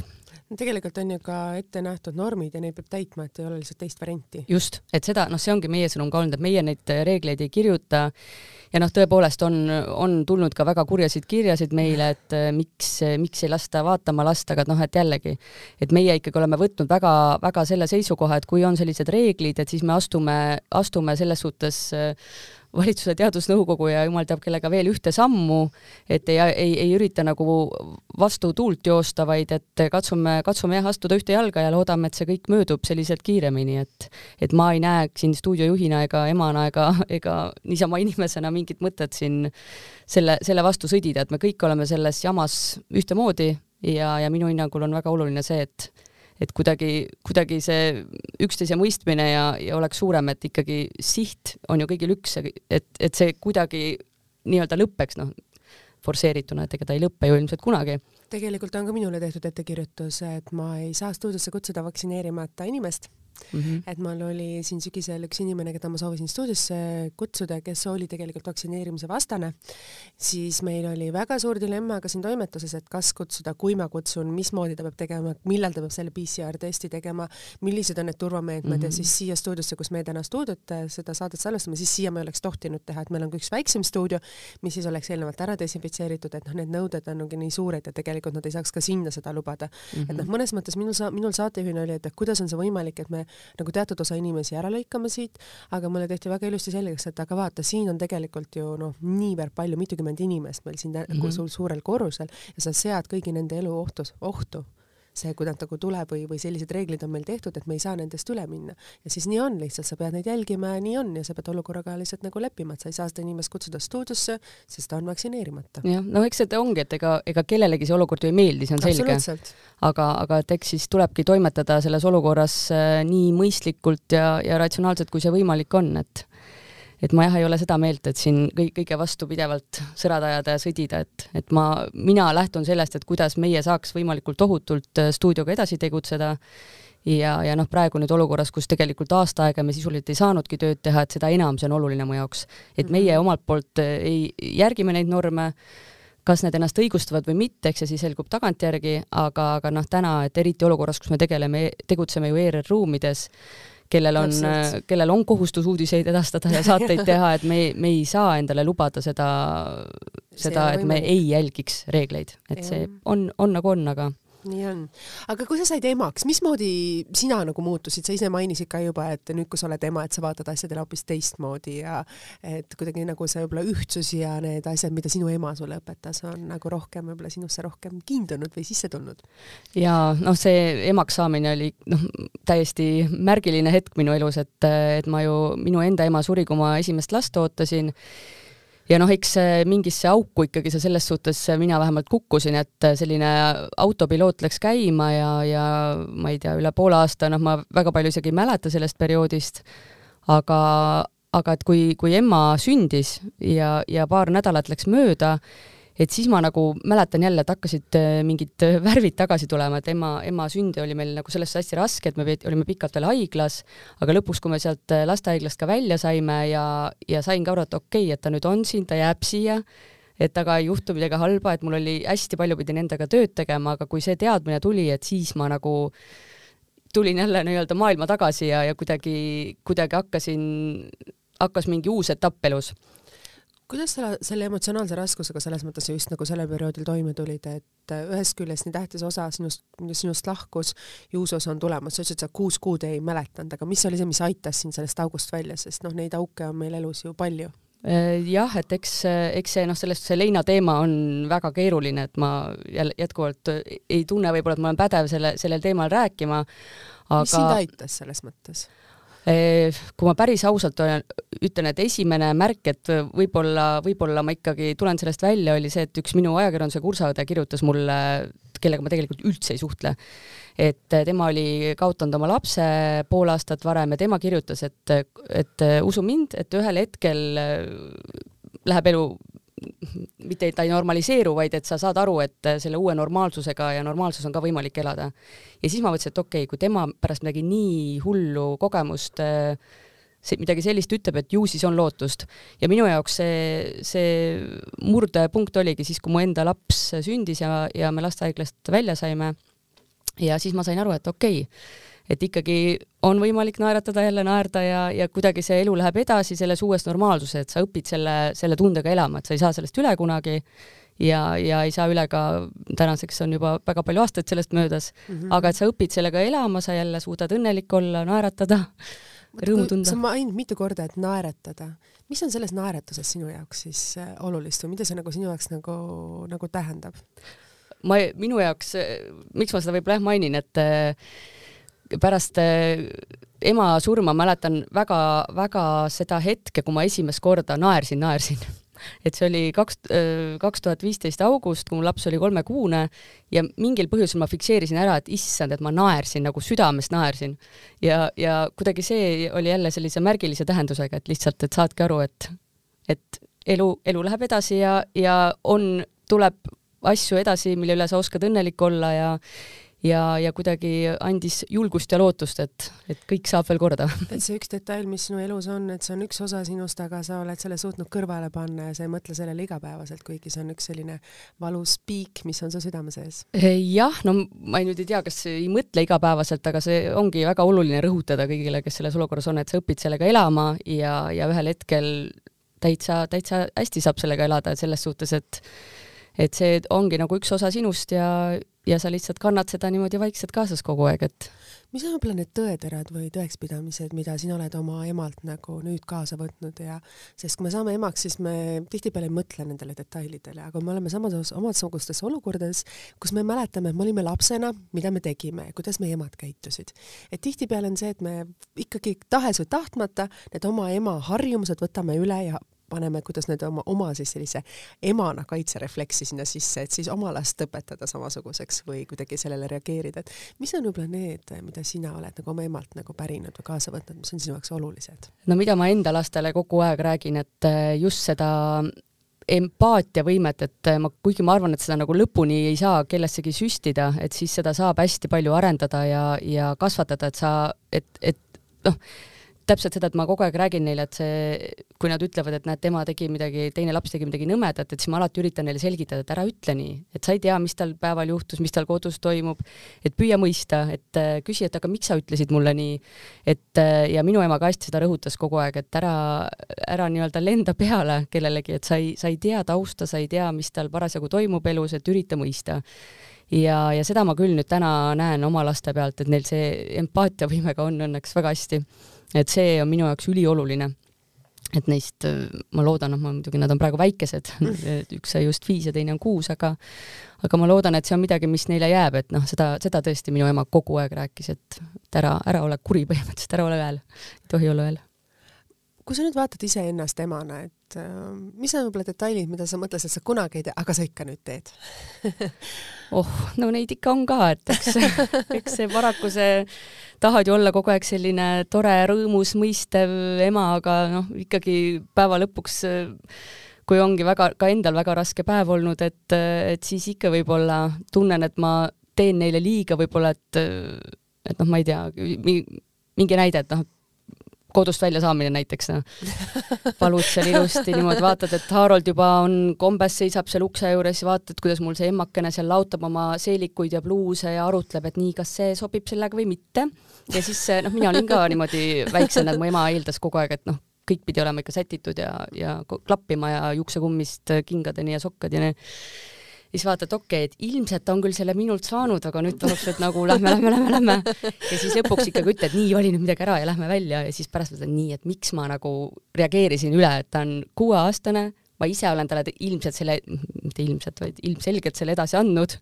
tegelikult on ju ka ette nähtud normid ja neid peab täitma, et ei ole lihtsalt teist varianti. just, et seda, noh, see ongi meie sõnum ka olnud, et meie neid reegleid ei kirjuta ja noh, tõepoolest on, on tulnud ka väga kurjasid kirjasid meile, et eh, miks, miks ei lasta vaatama lasta, aga noh, et jällegi, et meie ikkagi oleme võtnud väga-väga selle seisukoha, et kui on sellised reeglid, et siis me astume, astume selles suhtes äh, valitsuse teadusnõukogu ja jumal teab kellega veel ühte sammu, et ei, ei, ei ürita nagu vastu tuult joosta, vaid et katsume, katsume jah, astuda ühte jalga ja loodame, et see kõik möödub selliselt kiiremini, et et ma ei näe siin stuudiojuhina ega emana ega, ega niisama inimesena mingit mõtet siin selle, selle vastu sõdida, et me kõik oleme selles jamas ühtemoodi ja, ja minu hinnangul on väga oluline see, et et kuidagi, kuidagi see üksteise mõistmine ja, ja oleks suurem, et ikkagi siht on ju kõigil üks, et, et see kuidagi nii-öelda lõpeks, noh, forsseerituna, et ega ta ei lõpe ju ilmselt kunagi. tegelikult on ka minule tehtud ettekirjutus, et ma ei saa stuudiosse kutsuda vaktsineerimata inimest mm. -hmm. et mul oli siin sügisel üks inimene, keda ma soovisin stuudiosse kutsuda, kes oli tegelikult vaktsineerimise vastane, siis meil oli väga suur dilemma ka siin toimetuses, et kas kutsuda, kui ma kutsun, mismoodi ta peab tegema, millal ta peab selle PCR testi tegema, millised on need turvameetmed mm -hmm. ja mhm. siis siia stuudiosse, kus me täna stuudiot, seda saadet salvestame, siis siia me ei oleks tohtinud teha, et meil on ka üks väiksem stuudio, mis siis oleks eelnevalt ära desinfitseeritud, et noh, need nõuded on nagu nii suured ja tegelikult nad ei saaks ka sinna seda lubada mm. -hmm. et noh, mõnes mõttes minul sa-, minul saatejuhina oli, et kuidas on see võimalik, et me nagu teatud osa inimesi ära lõikame siit, aga mulle tehti väga ilusti selgeks, et aga vaata, siin on tegelikult ju noh, niivõrd palju, mitukümmend inimest meil siin mm -hmm. suurel korrusel ja sa sead kõigi nende elu ohtu, ohtu see, kui nad nagu tuleb või, või sellised reeglid on meil tehtud, et me ei saa nendest üle minna. ja siis nii on lihtsalt, sa pead neid jälgima ja nii on ja sa pead olukorraga lihtsalt nagu leppima, et sa ei saa seda inimest kutsuda stuudiosse, sest ta on vaktsineerimata. jah, no eks see ongi, et ega, ega kellelegi see olukord ju ei meeldi, see on selge. aga, aga et eks siis tulebki toimetada selles olukorras äh, nii mõistlikult ja, ja ratsionaalselt, kui see võimalik on, et et ma jah, ei ole seda meelt, et siin kõik, kõige vastu pidevalt sõrad ajada ja sõdida, et, et ma, mina lähtun sellest, et kuidas meie saaks võimalikult ohutult äh, stuudioga edasi tegutseda ja, ja noh, praegu nüüd olukorras, kus tegelikult aasta aega me sisuliselt ei saanudki tööd teha, et seda enam see on oluline mu jaoks. et mhm. meie omalt poolt äh, ei, järgime neid norme, kas need ennast õigustavad või mitte, eks see siis selgub tagantjärgi, aga, aga noh, täna, et eriti olukorras, kus me tegeleme, tegutseme ju ERR ruumides, kellel on, kellel on kohustus uudiseid edastada ja saateid teha, et me, me ei saa endale lubada seda, seda, et me ei jälgiks reegleid, et see on, on nagu on, aga nii on. aga kui sa said emaks, mismoodi sina nagu muutusid, sa ise mainisid ka juba, et nüüd, kui sa oled ema, et sa vaatad asjadele hoopis teistmoodi ja et kuidagi nagu see võib-olla ühtsus ja need asjad, mida sinu ema sulle õpetas, on nagu rohkem võib-olla sinusse rohkem kiindunud või sisse tulnud? ja noh, see emaks saamine oli noh, täiesti märgiline hetk minu elus, et, et ma ju, minu enda ema suri, kui ma esimest last ootasin ja noh, eks mingisse auku ikkagi see selles suhtes mina vähemalt kukkusin, et selline autopiloot läks käima ja, ja ma ei tea, üle poole aasta, noh, ma väga palju isegi ei mäleta sellest perioodist, aga, aga et kui, kui ema sündis ja, ja paar nädalat läks mööda, et siis ma nagu mäletan jälle, et hakkasid äh, mingid äh, värvid tagasi tulema, et ema, ema sünd oli meil nagu selles hästi raske, et me olime pikalt veel haiglas, aga lõpuks, kui me sealt äh, lastehaiglast ka välja saime ja, ja sain ka aru, et okei okay,, et ta nüüd on siin, ta jääb siia, et aga ei juhtu midagi halba, et mul oli hästi palju pidin endaga tööd tegema, aga kui see teadmine tuli, et siis ma nagu tulin jälle nii-öelda maailma tagasi ja, ja kuidagi, kuidagi hakkasin, hakkas mingi uus etapp elus kuidas sa selle emotsionaalse raskusega selles mõttes just nagu sellel perioodil toime tulid, et äh, ühest küljest nii tähtis osa sinust, sinust lahkus, Juusos on tulemas, sa ütlesid, sa kuus kuud ei mäletanud, aga mis oli see, mis aitas sind sellest august välja, sest noh, neid auke on meil elus ju palju. Äh, jah, et eks, eks see noh, sellest see leina teema on väga keeruline, et ma jälle jätkuvalt ei tunne võib-olla, et ma olen pädev selle, sellel teemal rääkima, aga mis sind aitas selles mõttes? Kui ma päris ausalt olen, ütlen, et esimene märk, et võib-olla, võib-olla ma ikkagi tulen sellest välja, oli see, et üks minu ajakirjanduse kursaõde kirjutas mulle, kellega ma tegelikult üldse ei suhtle, et tema oli kaotanud oma lapse pool aastat varem ja tema kirjutas, et, et usu mind, et ühel hetkel läheb elu mitte ta ei normaliseeru, vaid et sa saad aru, et selle uue normaalsusega ja normaalsus on ka võimalik elada. ja siis ma mõtlesin, et okei okay,, kui tema pärast midagi nii hullu kogemust see, midagi sellist ütleb, et ju siis on lootust. ja minu jaoks see, see murdepunkt oligi siis, kui mu enda laps sündis ja, ja me lastehaiglast välja saime. ja siis ma sain aru, et okei okay,, et ikkagi on võimalik naeratada jälle, naerda ja, ja kuidagi see elu läheb edasi selles uues normaalsuses, et sa õpid selle, selle tundega elama, et sa ei saa sellest üle kunagi ja, ja ei saa üle ka, tänaseks on juba väga palju aastaid sellest möödas mm, -hmm. aga et sa õpid sellega elama, sa jälle suudad õnnelik olla, naeratada, rõõmu tunda. sa mainisid mitu korda, et naeratada. mis on selles naeratuses sinu jaoks siis äh, olulist või mida see nagu sinu jaoks nagu, nagu tähendab? ma, minu jaoks, miks ma seda võib-olla jah mainin, et äh, pärast äh, ema surma mäletan väga-väga seda hetke, kui ma esimest korda naersin, naersin et see oli kaks, äh, kaks tuhat viisteist august, kui mu laps oli kolmekuune ja mingil põhjusel ma fikseerisin ära, et issand, et ma naersin, nagu südamest naersin. ja, ja kuidagi see oli jälle sellise märgilise tähendusega, et lihtsalt, et saadki aru, et, et elu, elu läheb edasi ja, ja on, tuleb asju edasi, mille üle sa oskad õnnelik olla ja ja, ja kuidagi andis julgust ja lootust, et, et kõik saab veel korda. et see üks detail, mis sinu elus on, et see on üks osa sinust, aga sa oled selle suutnud kõrvale panna ja sa ei mõtle sellele igapäevaselt, kuigi see on üks selline valus piik, mis on su südame sees. jah, no ma ei, nüüd ei tea, kas ei mõtle igapäevaselt, aga see ongi väga oluline rõhutada kõigile, kes selles olukorras on, et sa õpid sellega elama ja, ja ühel hetkel täitsa, täitsa hästi saab sellega elada, selles suhtes, et et see ongi nagu üks osa sinust ja, ja sa lihtsalt kannad seda niimoodi vaikselt kaasas kogu aeg, et mis on võib-olla need tõeterad või tõekspidamised, mida sina oled oma emalt nagu nüüd kaasa võtnud ja sest kui me saame emaks, siis me tihtipeale ei mõtle nendele detailidele, aga me oleme samas omadsugustes olukordades, kus me mäletame, et me olime lapsena, mida me tegime kuidas meie emad käitusid. et tihtipeale on see, et me ikkagi tahes või tahtmata need oma ema harjumused võtame üle ja paneme, kuidas need oma, oma siis sellise emana kaitserefleksi sinna sisse, et siis oma last õpetada samasuguseks või kuidagi sellele reageerida, et mis on võib-olla need, mida sina oled nagu oma emalt nagu pärinud või kaasa võtnud, mis on sinu jaoks olulised? no mida ma enda lastele kogu aeg räägin, et eh, just seda empaatiavõimet, et eh, ma, kuigi ma arvan, et seda nagu lõpuni ei saa kellessegi süstida, et siis seda saab hästi palju arendada ja, ja kasvatada, et sa, et, et noh, täpselt seda, et ma kogu aeg räägin neile, et see, kui nad ütlevad, et näed, tema tegi midagi, teine laps tegi midagi nõmedat, et siis ma alati üritan neile selgitada, et ära ütle nii, et sa ei tea, mis tal päeval juhtus, mis tal kodus toimub, et püüa mõista, et äh, küsi, et aga miks sa ütlesid mulle nii, et äh, ja minu ema ka hästi seda rõhutas kogu aeg, et ära, ära nii-öelda lenda peale kellelegi, et sa ei, sa ei tea tausta, sa ei tea, mis tal parasjagu toimub elus, et ürita mõista. Ja, ja seda ma küll nüüd täna näen oma laste pealt, et neil see empaatiavõimega on õnneks väga hästi et see on minu jaoks ülioluline. et neist ma loodan, noh, ma muidugi, nad on praegu väikesed, üks sai just viis ja teine on kuus, aga aga ma loodan, et see on midagi, mis neile jääb, et noh, seda, seda tõesti minu ema kogu aeg rääkis, et et ära, ära ole kuri põhimõtteliselt, ära ole õel, ei tohi olla õel kui sa nüüd vaatad iseennast emana, et äh, mis on võib-olla detailid, mida sa mõtlesid, et sa kunagi ei tee, aga sa ikka nüüd teed? Oh, no neid ikka on ka, et eks, eks see paraku see, tahad ju olla kogu aeg selline tore, rõõmus, mõistev ema, aga noh, ikkagi päeva lõpuks kui ongi väga, ka endal väga raske päev olnud, et, et siis ikka võib-olla tunnen, et ma teen neile liiga võib-olla, et, et noh, ma ei tea, mingi näide, et noh, kodust välja saamine näiteks, noh. valud seal ilusti niimoodi, vaatad, et Harold juba on kombes, seisab seal ukse juures ja vaatad, kuidas mul see emmakene seal laotab oma seelikuid ja pluuse ja arutleb, et nii, kas see sobib sellega või mitte. ja siis noh, mina olin ka niimoodi väiksena, et mu ema eeldas kogu aeg, et noh, kõik pidi olema ikka sätitud ja, ja klappima ja juuksekummist kingadeni ja sokkadeni siis vaatad, okei okay,, et ilmselt ta on küll selle minult saanud, aga nüüd tahaks, et nagu lähme, lähme, lähme, lähme. ja siis lõpuks ikkagi ütled, nii, vali nüüd midagi ära ja lähme välja ja siis pärast mõtled, nii, et miks ma nagu reageerisin üle, et ta on kuueaastane, ma ise olen talle ilmselt selle, mitte ilmselt, vaid ilmselgelt selle edasi andnud,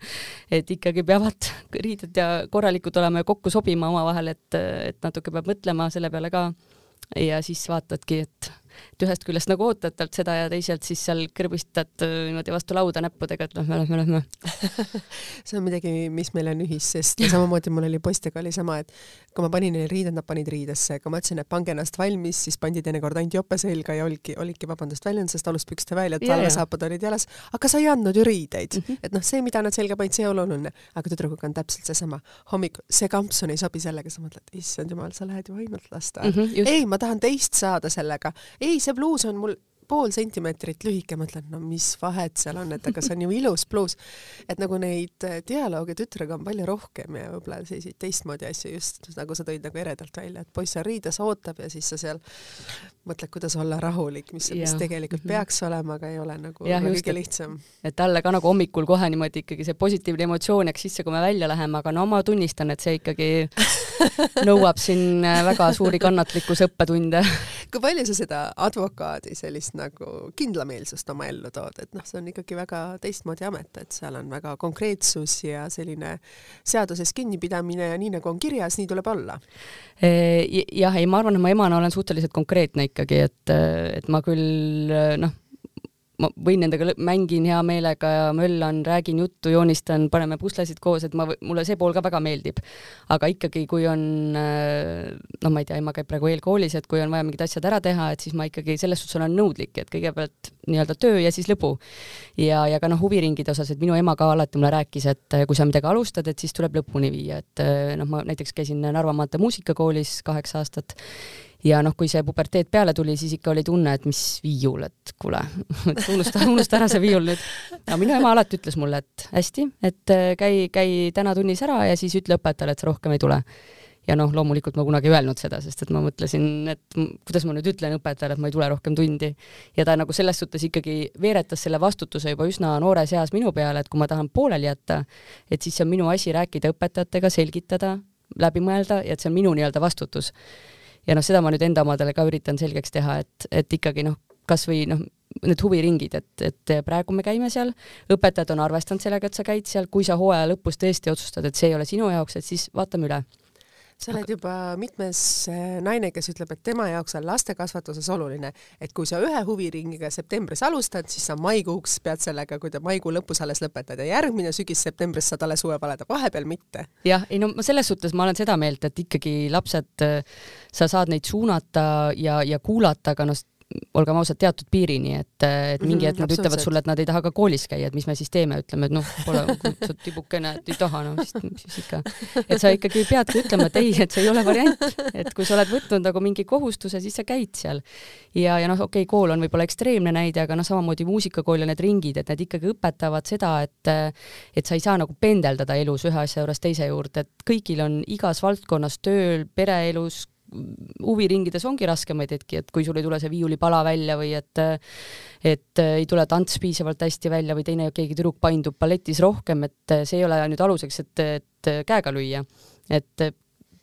et ikkagi peavad riided ja korralikud olema ja kokku sobima omavahel, et, et natuke peab mõtlema selle peale ka. ja siis vaatadki, et et ühest küljest nagu ootad talt seda ja teisalt siis seal kõrvistad äh, niimoodi vastu lauda näppudega, et lähme, lähme, lähme see on midagi, mis meil on ühist, sest samamoodi mul oli poistega oli sama, et kui ma panin neile riided, nad panid riidesse, kui ma ütlesin, et pange ennast valmis, siis pandi teinekord ainult jope selga ja olidki, olidki, vabandust, väljend, sest aluspükste välja, et valvesaapad olid jalas, aga sa ei andnud ju riideid mm. -hmm. et noh, see, mida nad selga panid, see ei ole oluline, aga tüdrukuga on täpselt seesama. hommikul, see kampsun ei sobi sellega, sa mõtled, issand jumal, sa lähed ju ainult lasteaeda mm. -hmm, ei, ma tahan teist saada sellega. ei, see bluus on mul pool sentimeetrit lühike, mõtlen, no mis vahet seal on, et aga see on ju ilus bluus. et nagu neid äh, dialoogi tütrega on palju rohkem ja võib-olla selliseid teistmoodi asju, just nagu sa tõid nagu eredalt välja, et poiss seal riides ootab ja siis sa seal mõtled, kuidas olla rahulik, mis, mis tegelikult mhm. peaks olema, aga ei ole nagu ja, kõige lihtsam. et talle ka nagu hommikul kohe niimoodi ikkagi see positiivne emotsioon jääks sisse, kui me välja läheme, aga no ma tunnistan, et see ikkagi nõuab siin äh, väga suuri kannatlikkuse õppetunde kui palju sa seda advokaadi sellist nagu kindlameelsust oma ellu tood, et noh, see on ikkagi väga teistmoodi amet, et seal on väga konkreetsus ja selline seadusest kinnipidamine ja nii nagu on kirjas, nii tuleb olla. jah, ei, ma arvan, et ma emana olen suhteliselt konkreetne ikkagi, et, et ma küll noh ma võin nendega, mängin hea meelega ja möllan, räägin juttu, joonistan, paneme puslesid koos, et ma, mulle see pool ka väga meeldib. aga ikkagi, kui on, no ma ei tea, ema käib praegu eelkoolis, et kui on vaja mingid asjad ära teha, et siis ma ikkagi selles suhtes olen nõudlik, et kõigepealt nii-öelda töö ja siis lõbu. ja, ja ka noh, huviringide osas, et minu ema ka alati mulle rääkis, et kui sa midagi alustad, et siis tuleb lõpuni viia, et noh, ma näiteks käisin Narva maantee muusikakoolis kaheksa aastat ja noh, kui see puberteet peale tuli, siis ikka oli tunne, et mis viiul, et kuule, unusta, unusta ära see viiul nüüd. aga minu ema alati ütles mulle, et hästi, et äh, käi, käi täna tunnis ära ja siis ütle õpetajale, et sa rohkem ei tule. ja noh, loomulikult ma kunagi ei öelnud seda, sest et ma mõtlesin, et kuidas ma nüüd ütlen õpetajale, et ma ei tule rohkem tundi. ja ta nagu selles suhtes ikkagi veeretas selle vastutuse juba üsna noores eas minu peale, et kui ma tahan pooleli jätta, et siis see on minu asi rääkida õpetajatega, selgitada, läbi mõelda ja et see on minu nii-öelda vastutus ja noh, seda ma nüüd enda omadele ka üritan selgeks teha, et, et ikkagi noh, kasvõi noh, need huviringid, et, et praegu me käime seal, õpetajad on arvestanud sellega, et sa käid seal, kui sa hooaja lõpus tõesti otsustad, et see ei ole sinu jaoks, et siis vaatame üle sa oled juba mitmes eh, naine, kes ütleb, et tema jaoks on lastekasvatuses oluline, et kui sa ühe huviringiga septembris alustad, siis sa maikuuks pead sellega, kui ta maikuu lõpus alles lõpetad ja järgmine sügis-septembris saad alles uue valeda, vahepeal mitte. jah, ei no selles suhtes ma olen seda meelt, et ikkagi lapsed, sa saad neid suunata ja, ja kuulata, aga noh, olgem ausad, teatud piirini, et, et mingi hetk nad ütlevad sulle, et nad ei taha ka koolis käia, et mis me siis teeme, ütleme, et noh, pole, sa tibukene, et ei taha, no siis, siis ikka. et sa ikkagi peadki ütlema, et ei, et see ei ole variant, et kui sa oled võtnud nagu mingi kohustuse, siis sa käid seal. ja, ja noh, okei okay,, kool on võib-olla ekstreemne näide, aga noh, samamoodi muusikakool ja need ringid, et need ikkagi õpetavad seda, et et sa ei saa nagu pendeldada elus ühe asja juurest teise juurde, et kõigil on igas valdkonnas tööl, pereelus, huviringides ongi raskemaid hetki, et kui sul ei tule see viiulipala välja või et et ei tule tants piisavalt hästi välja või teine keegi tüdruk paindub balletis rohkem, et see ei ole nüüd aluseks, et, et käega lüüa. et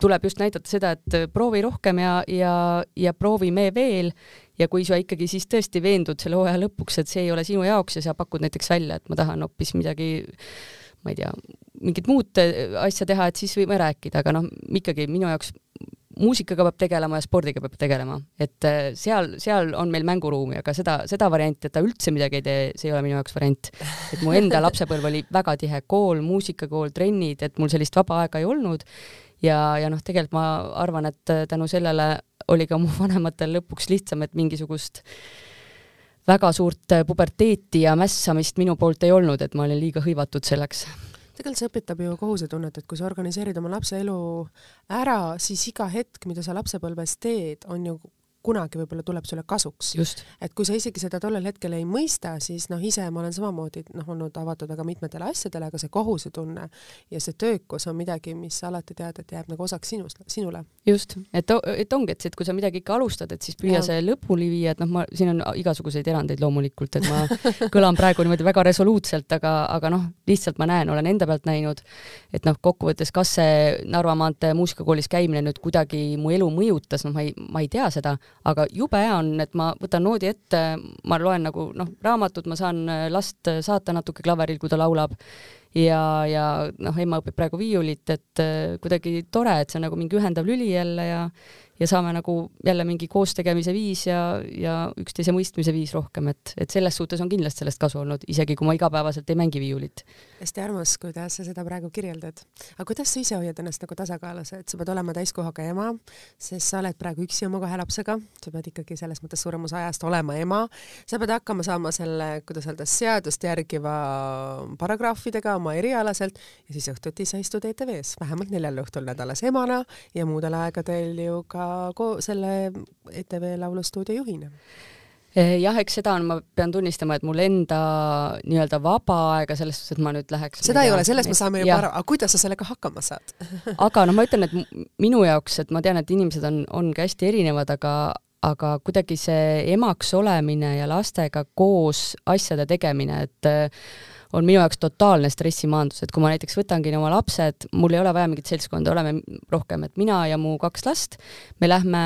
tuleb just näidata seda, et proovi rohkem ja, ja, ja proovime veel ja kui sa ikkagi siis tõesti veendud selle hooaja lõpuks, et see ei ole sinu jaoks ja sa pakud näiteks välja, et ma tahan hoopis midagi ma ei tea, mingit muud asja teha, et siis võime rääkida, aga noh, ikkagi minu jaoks muusikaga peab tegelema ja spordiga peab tegelema, et äh, seal, seal on meil mänguruumi, aga seda, seda varianti, et ta üldse midagi ei tee, see ei ole minu jaoks variant. et mu enda lapsepõlv oli väga tihe kool, muusikakool, trennid, et mul sellist vaba aega ei olnud. Ja, ja noh, tegelikult ma arvan, et tänu sellele oli ka mu vanematel lõpuks lihtsam, et mingisugust väga suurt puberteeti ja mässamist minu poolt ei olnud, et ma olin liiga hõivatud selleks tegelikult see õpetab ju kohusetunnet, et kui sa organiseerid oma lapse elu ära, siis iga hetk, mida sa lapsepõlves teed, on ju kunagi võib-olla tuleb sulle kasuks. et kui sa isegi seda tollel hetkel ei mõista, siis noh, ise ma olen samamoodi noh, olnud avatud väga mitmetele asjadele, aga see kohusetunne ja see töökus on midagi, mis alati tead, et jääb nagu osaks sinust, sinule. just, et, et ongi, et, et kui sa midagi ikka alustad, et siis püüa ja. see lõpuni viia, et noh, ma, siin on igasuguseid erandeid loomulikult, et ma kõlan praegu niimoodi väga resoluutselt, aga, aga noh, lihtsalt ma näen, olen enda pealt näinud, et noh, kokkuvõttes, kas see Narva maantee muusikakoolis käimine nüüd kuidagi mu elu mõjutas, noh, ma ei, ma ei tea seda, aga jube hea on, et ma võtan noodi ette, ma loen nagu noh, raamatut, ma saan last saata natuke klaveril, kui ta laulab ja, ja noh, ema õpib praegu viiulit, et kuidagi tore, et see on nagu mingi ühendav lüli jälle ja ja saame nagu jälle mingi koostegemise viis ja, ja üksteise mõistmise viis rohkem, et, et selles suhtes on kindlasti sellest kasu olnud, isegi kui ma igapäevaselt ei mängi viiulit. Hästi armas, kuidas sa seda praegu kirjeldad. aga kuidas sa ise hoiad ennast nagu tasakaalus, et sa pead olema täiskohaga ema, sest sa oled praegu üksi oma kahe lapsega, sa pead ikkagi selles mõttes suurem osa ajast olema ema, sa pead hakkama saama selle, kuidas öelda, seadust järgiva paragrahvidega oma erialaselt ja siis õhtuti sa istud ETV-s vähemalt neljal õhtul nädalas emana ja muudel aegadel ju ka selle ETV Laulustuudio juhina eh, jah, eks seda on, ma pean tunnistama, et mul enda nii-öelda vaba aega selles suhtes, et ma nüüd läheks seda ei ole, sellest me saame juba aru, aga kuidas sa sellega hakkama saad? Aga noh, ma ütlen, et minu jaoks, et ma tean, et inimesed on, ongi hästi erinevad, aga aga kuidagi see emaks olemine ja lastega koos asjade tegemine, et on minu jaoks totaalne stressimaandus, et kui ma näiteks võtangi oma lapsed, mul ei ole vaja mingit seltskonda, oleme rohkem, et mina ja mu kaks last, me lähme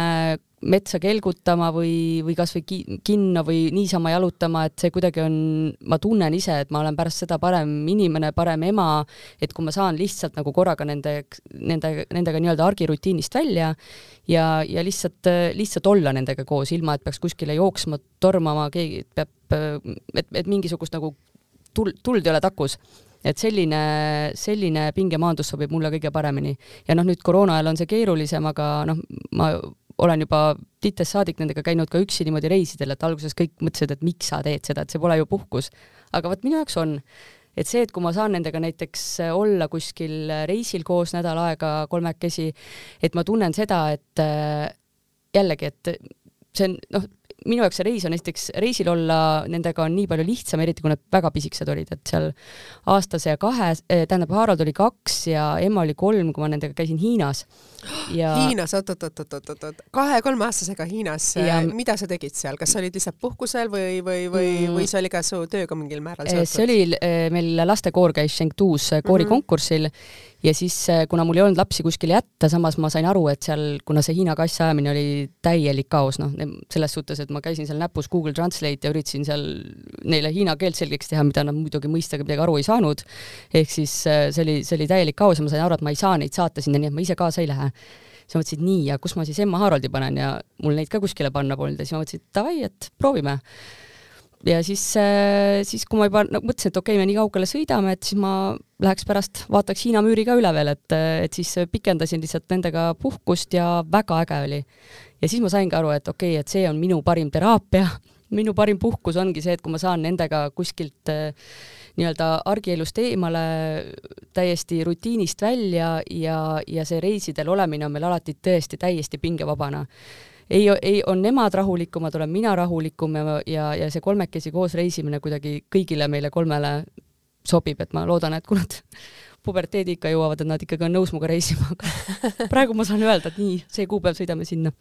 metsa kelgutama või, või kasvõi ki-, kinno või niisama jalutama, et see kuidagi on, ma tunnen ise, et ma olen pärast seda parem inimene, parem ema, et kui ma saan lihtsalt nagu korraga nende, nende, nendega nii-öelda argirutiinist välja ja, ja lihtsalt, lihtsalt olla nendega koos, ilma et peaks kuskile jooksma, tormama, keegi peab, et, et mingisugust nagu tuld, tuld ei ole takus et selline, selline pingemaandus sobib mulle kõige paremini. ja noh, nüüd koroona ajal on see keerulisem, aga noh, ma olen juba titest saadik nendega käinud ka üksi niimoodi reisidel, et alguses kõik mõtlesid, et miks sa teed seda, et see pole ju puhkus. aga vot minu jaoks on. et see, et kui ma saan nendega näiteks olla kuskil reisil koos nädal aega kolmekesi, et ma tunnen seda, et jällegi, et see on noh, minu jaoks see reis on näiteks, reisil olla nendega on nii palju lihtsam, eriti kui nad väga pisikesed olid, et seal aastase ja kahe, eh, tähendab, Harald oli kaks ja Emma oli kolm, kui ma nendega käisin Hiinas ja.... Hiinas, oot-oot-oot-oot-oot, kahe-kolmeaastasega Hiinas ja..., mida sa tegid seal, kas sa olid lihtsalt puhkusel või, või, või mm., või see oli ka su tööga mingil määral seotud? see oli, eh, meil lastekoor käis Chengdu's koorikonkursil mm -hmm ja siis, äh, kuna mul ei olnud lapsi kuskile jätta, samas ma sain aru, et seal, kuna see Hiina kassi ajamine oli täielik kaos, noh, selles suhtes, et ma käisin seal näpus Google Translate ja üritasin seal neile hiina keelt selgeks teha, mida nad muidugi mõistagi midagi aru ei saanud. ehk siis äh, see oli, see oli täielik kaos ja ma sain aru, et ma ei saa neid saata sinna, nii et ma ise kaasa ei lähe. Siis ma mõtlesin, et nii, ja kus ma siis Emma Haroldi panen? Ja mul neid ka kuskile panna polnud ja siis ma mõtlesin, et davai, et proovime ja siis, äh, siis kui ma juba no, mõtlesin, et okei okay,, me nii kaugele sõidame, et siis ma läheks pärast, vaataks Hiina müüri ka üle veel, et, et siis pikendasin lihtsalt nendega puhkust ja väga äge oli. ja siis ma saingi aru, et okei okay,, et see on minu parim teraapia, minu parim puhkus ongi see, et kui ma saan nendega kuskilt äh, nii-öelda argielust eemale, täiesti rutiinist välja ja, ja see reisidel olemine on meil alati tõesti täiesti pingevabana ei, ei, on nemad rahulikumad, olen mina rahulikum ja, ja, ja see kolmekesi koos reisimine kuidagi kõigile meile kolmele sobib, et ma loodan, et kui nad puberteediikka jõuavad, et nad ikkagi on nõus minuga reisima, aga praegu ma saan öelda, et nii, see kuupäev sõidame sinna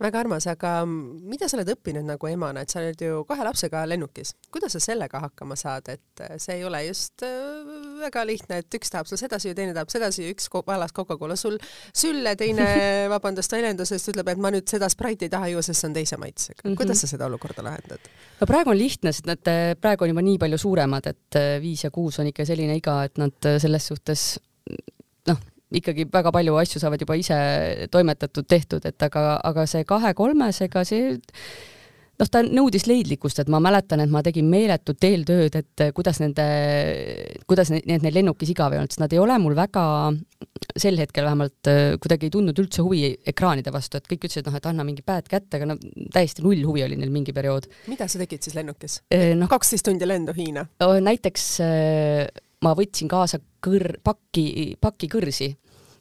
väga armas, aga mida sa oled õppinud nagu emana, et sa oled ju kahe lapsega lennukis, kuidas sa sellega hakkama saad, et see ei ole just äh, väga lihtne, et üks tahab sul sedasi ja teine tahab sedasi, üks valas Coca-Cola sul sülle, teine, vabandust väljendusest, ütleb, et ma nüüd seda Sprite'i ei taha juua, sest see on teise maitsega mm. -hmm. kuidas sa seda olukorda lahendad? no praegu on lihtne, sest nad äh, praegu on juba nii palju suuremad, et äh, viis ja kuus on ikka selline iga, et nad selles suhtes noh, ikkagi väga palju asju saavad juba ise toimetatud, tehtud, et aga, aga see kahe-kolmes, ega see noh, ta nõudis leidlikkust, et ma mäletan, et ma tegin meeletut eeltööd, et kuidas nende, kuidas need, need lennukis igav ei olnud, sest nad ei ole mul väga sel hetkel vähemalt kuidagi ei tundnud üldse huvi ekraanide vastu, et kõik ütlesid, noh, et anna mingi pad kätte, aga no täiesti null huvi oli neil mingi periood. mida sa tegid siis lennukis no,? kaksteist tundi lendu Hiina? näiteks ma võtsin kaasa kõr-, pakki, pakki kõrsi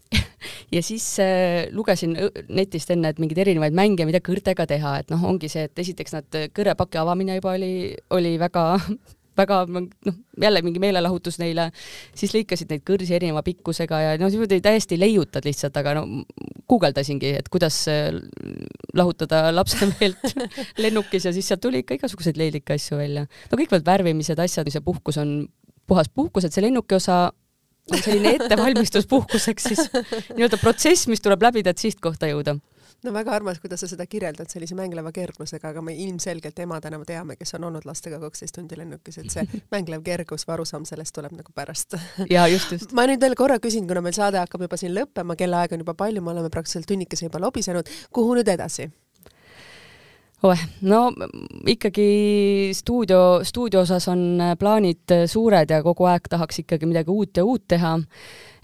ja siis äh, lugesin netist enne, et mingeid erinevaid mänge, mida kõrtega teha, et noh, ongi see, et esiteks nad, kõrepaki avamine juba oli, oli väga väga noh, jälle mingi meelelahutus neile, siis lõikasid neid kõrsi erineva pikkusega ja noh, niimoodi täiesti leiutad lihtsalt, aga no guugeldasingi, et kuidas äh, lahutada lapse meelt lennukis ja siis sealt tuli ikka igasuguseid leidlikke asju välja. no kõik need värvimised, asjad, see puhkus on puhas puhkus, et see lennuki osa on selline ettevalmistus puhkuseks siis nii-öelda protsess, mis tuleb läbida, et sihtkohta jõuda no väga armas, kuidas sa seda kirjeldad sellise mängleva kerglusega, aga me ilmselgelt emadena teame, kes on olnud lastega kaksteist tundi lennukis, et see mänglev kergus või arusaam sellest tuleb nagu pärast. ja just, just. ma nüüd veel korra küsin, kuna meil saade hakkab juba siin lõppema, kellaaeg on juba palju, me oleme praktiliselt tunnikese juba lobisenud, kuhu nüüd edasi? Oeh, no ikkagi stuudio, stuudio osas on plaanid suured ja kogu aeg tahaks ikkagi midagi uut ja uut teha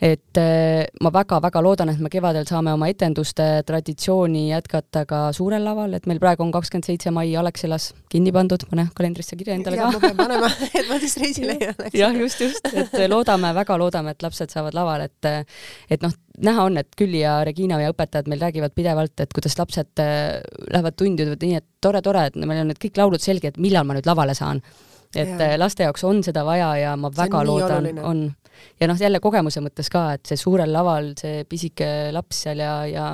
et äh, ma väga-väga loodan, et me kevadel saame oma etenduste traditsiooni jätkata ka suurel laval, et meil praegu on kakskümmend seitse mai Alexilas kinni pandud, pane kalendrisse kirja endale ka. ma pean panema, et ma siis reisile ei oleks. jah, just, just, et loodame, väga loodame, et lapsed saavad laval, et et noh, näha on, et Külli ja Regina ja õpetajad meil räägivad pidevalt, et kuidas lapsed äh, lähevad tundi, ütlevad nii, et tore-tore, et meil on need kõik laulud selge, et millal ma nüüd lavale saan et ja. Äh, laste jaoks on seda vaja ja ma see väga loodan, on ja noh, jälle kogemuse mõttes ka, et see suurel laval, see pisike laps seal ja, ja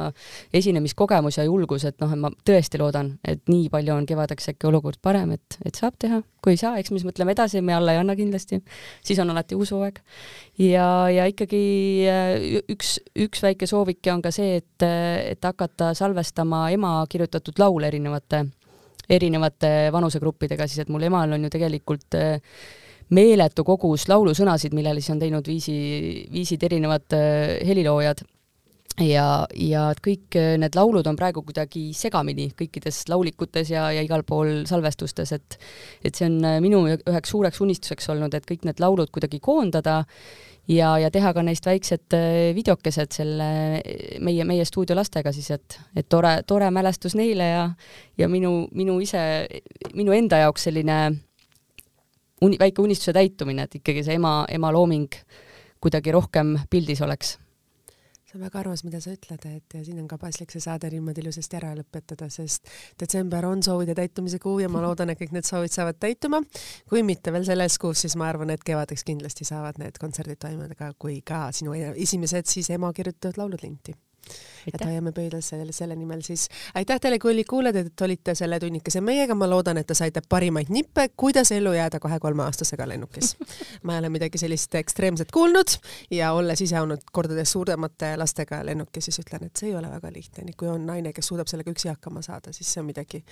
esinemiskogemus ja julgus, et noh, ma tõesti loodan, et nii palju on kevadeks äkki olukord parem, et, et saab teha. kui ei saa, eks me siis mõtleme edasi, me alla ei anna kindlasti. siis on alati uus hooaeg. ja, ja ikkagi äh, üks, üks väike soovike on ka see, et, et hakata salvestama ema kirjutatud laule erinevate erinevate vanusegruppidega, siis et mul emal on ju tegelikult äh, meeletu kogus laulusõnasid, millele siis on teinud viisi, viisid erinevad äh, heliloojad. Ja, ja kõik äh, need laulud on praegu kuidagi segamini kõikides laulikutes ja, ja igal pool salvestustes, et et see on minu üheks suureks unistuseks olnud, et kõik need laulud kuidagi koondada ja, ja teha ka neist väiksed videokesed selle meie, meie stuudiolastega siis, et, et tore, tore mälestus neile ja ja minu, minu ise, minu enda jaoks selline uni-, väike unistuse täitumine, et ikkagi see ema, ema looming kuidagi rohkem pildis oleks see on väga armas, mida sa ütled, et ja siin on ka paslik see saade niimoodi ilusasti ära lõpetada, sest detsember on soovide täitumise kuu ja ma loodan, et kõik need soovid saavad täituma. kui mitte veel selles kuus, siis ma arvan, et kevadeks kindlasti saavad need kontserdid toimuda, kui ka sinu esimesed siis ema kirjutatud laulud linti et hoiame pöidlal selle, selle nimel siis. aitäh teile, kallid kuulajad, et olite selle tunnikese meiega, ma loodan, et te saite parimaid nippe, kuidas ellu jääda kahe-kolmeaastasega lennukis. ma ei ole midagi sellist ekstreemset kuulnud ja olles ise olnud kordades suuremate lastega lennukis, siis ütlen, et see ei ole väga lihtne, nii kui on naine, kes suudab sellega üksi hakkama saada, siis see on midagi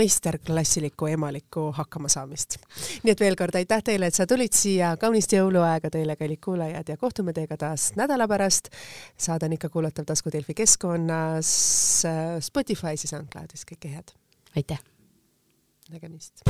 meisterklassilikku emalikku hakkamasaamist. nii et veel kord aitäh teile, et sa tulid siia, kaunist jõuluaega teile, kallid kuulajad, ja kohtume teiega taas nädala pärast. saade on ikka kuulatav Tasku Delfi keskkonnas keskkonnas, äh, Spotify's ja SoundCloudis, kõike head! aitäh! nägemist!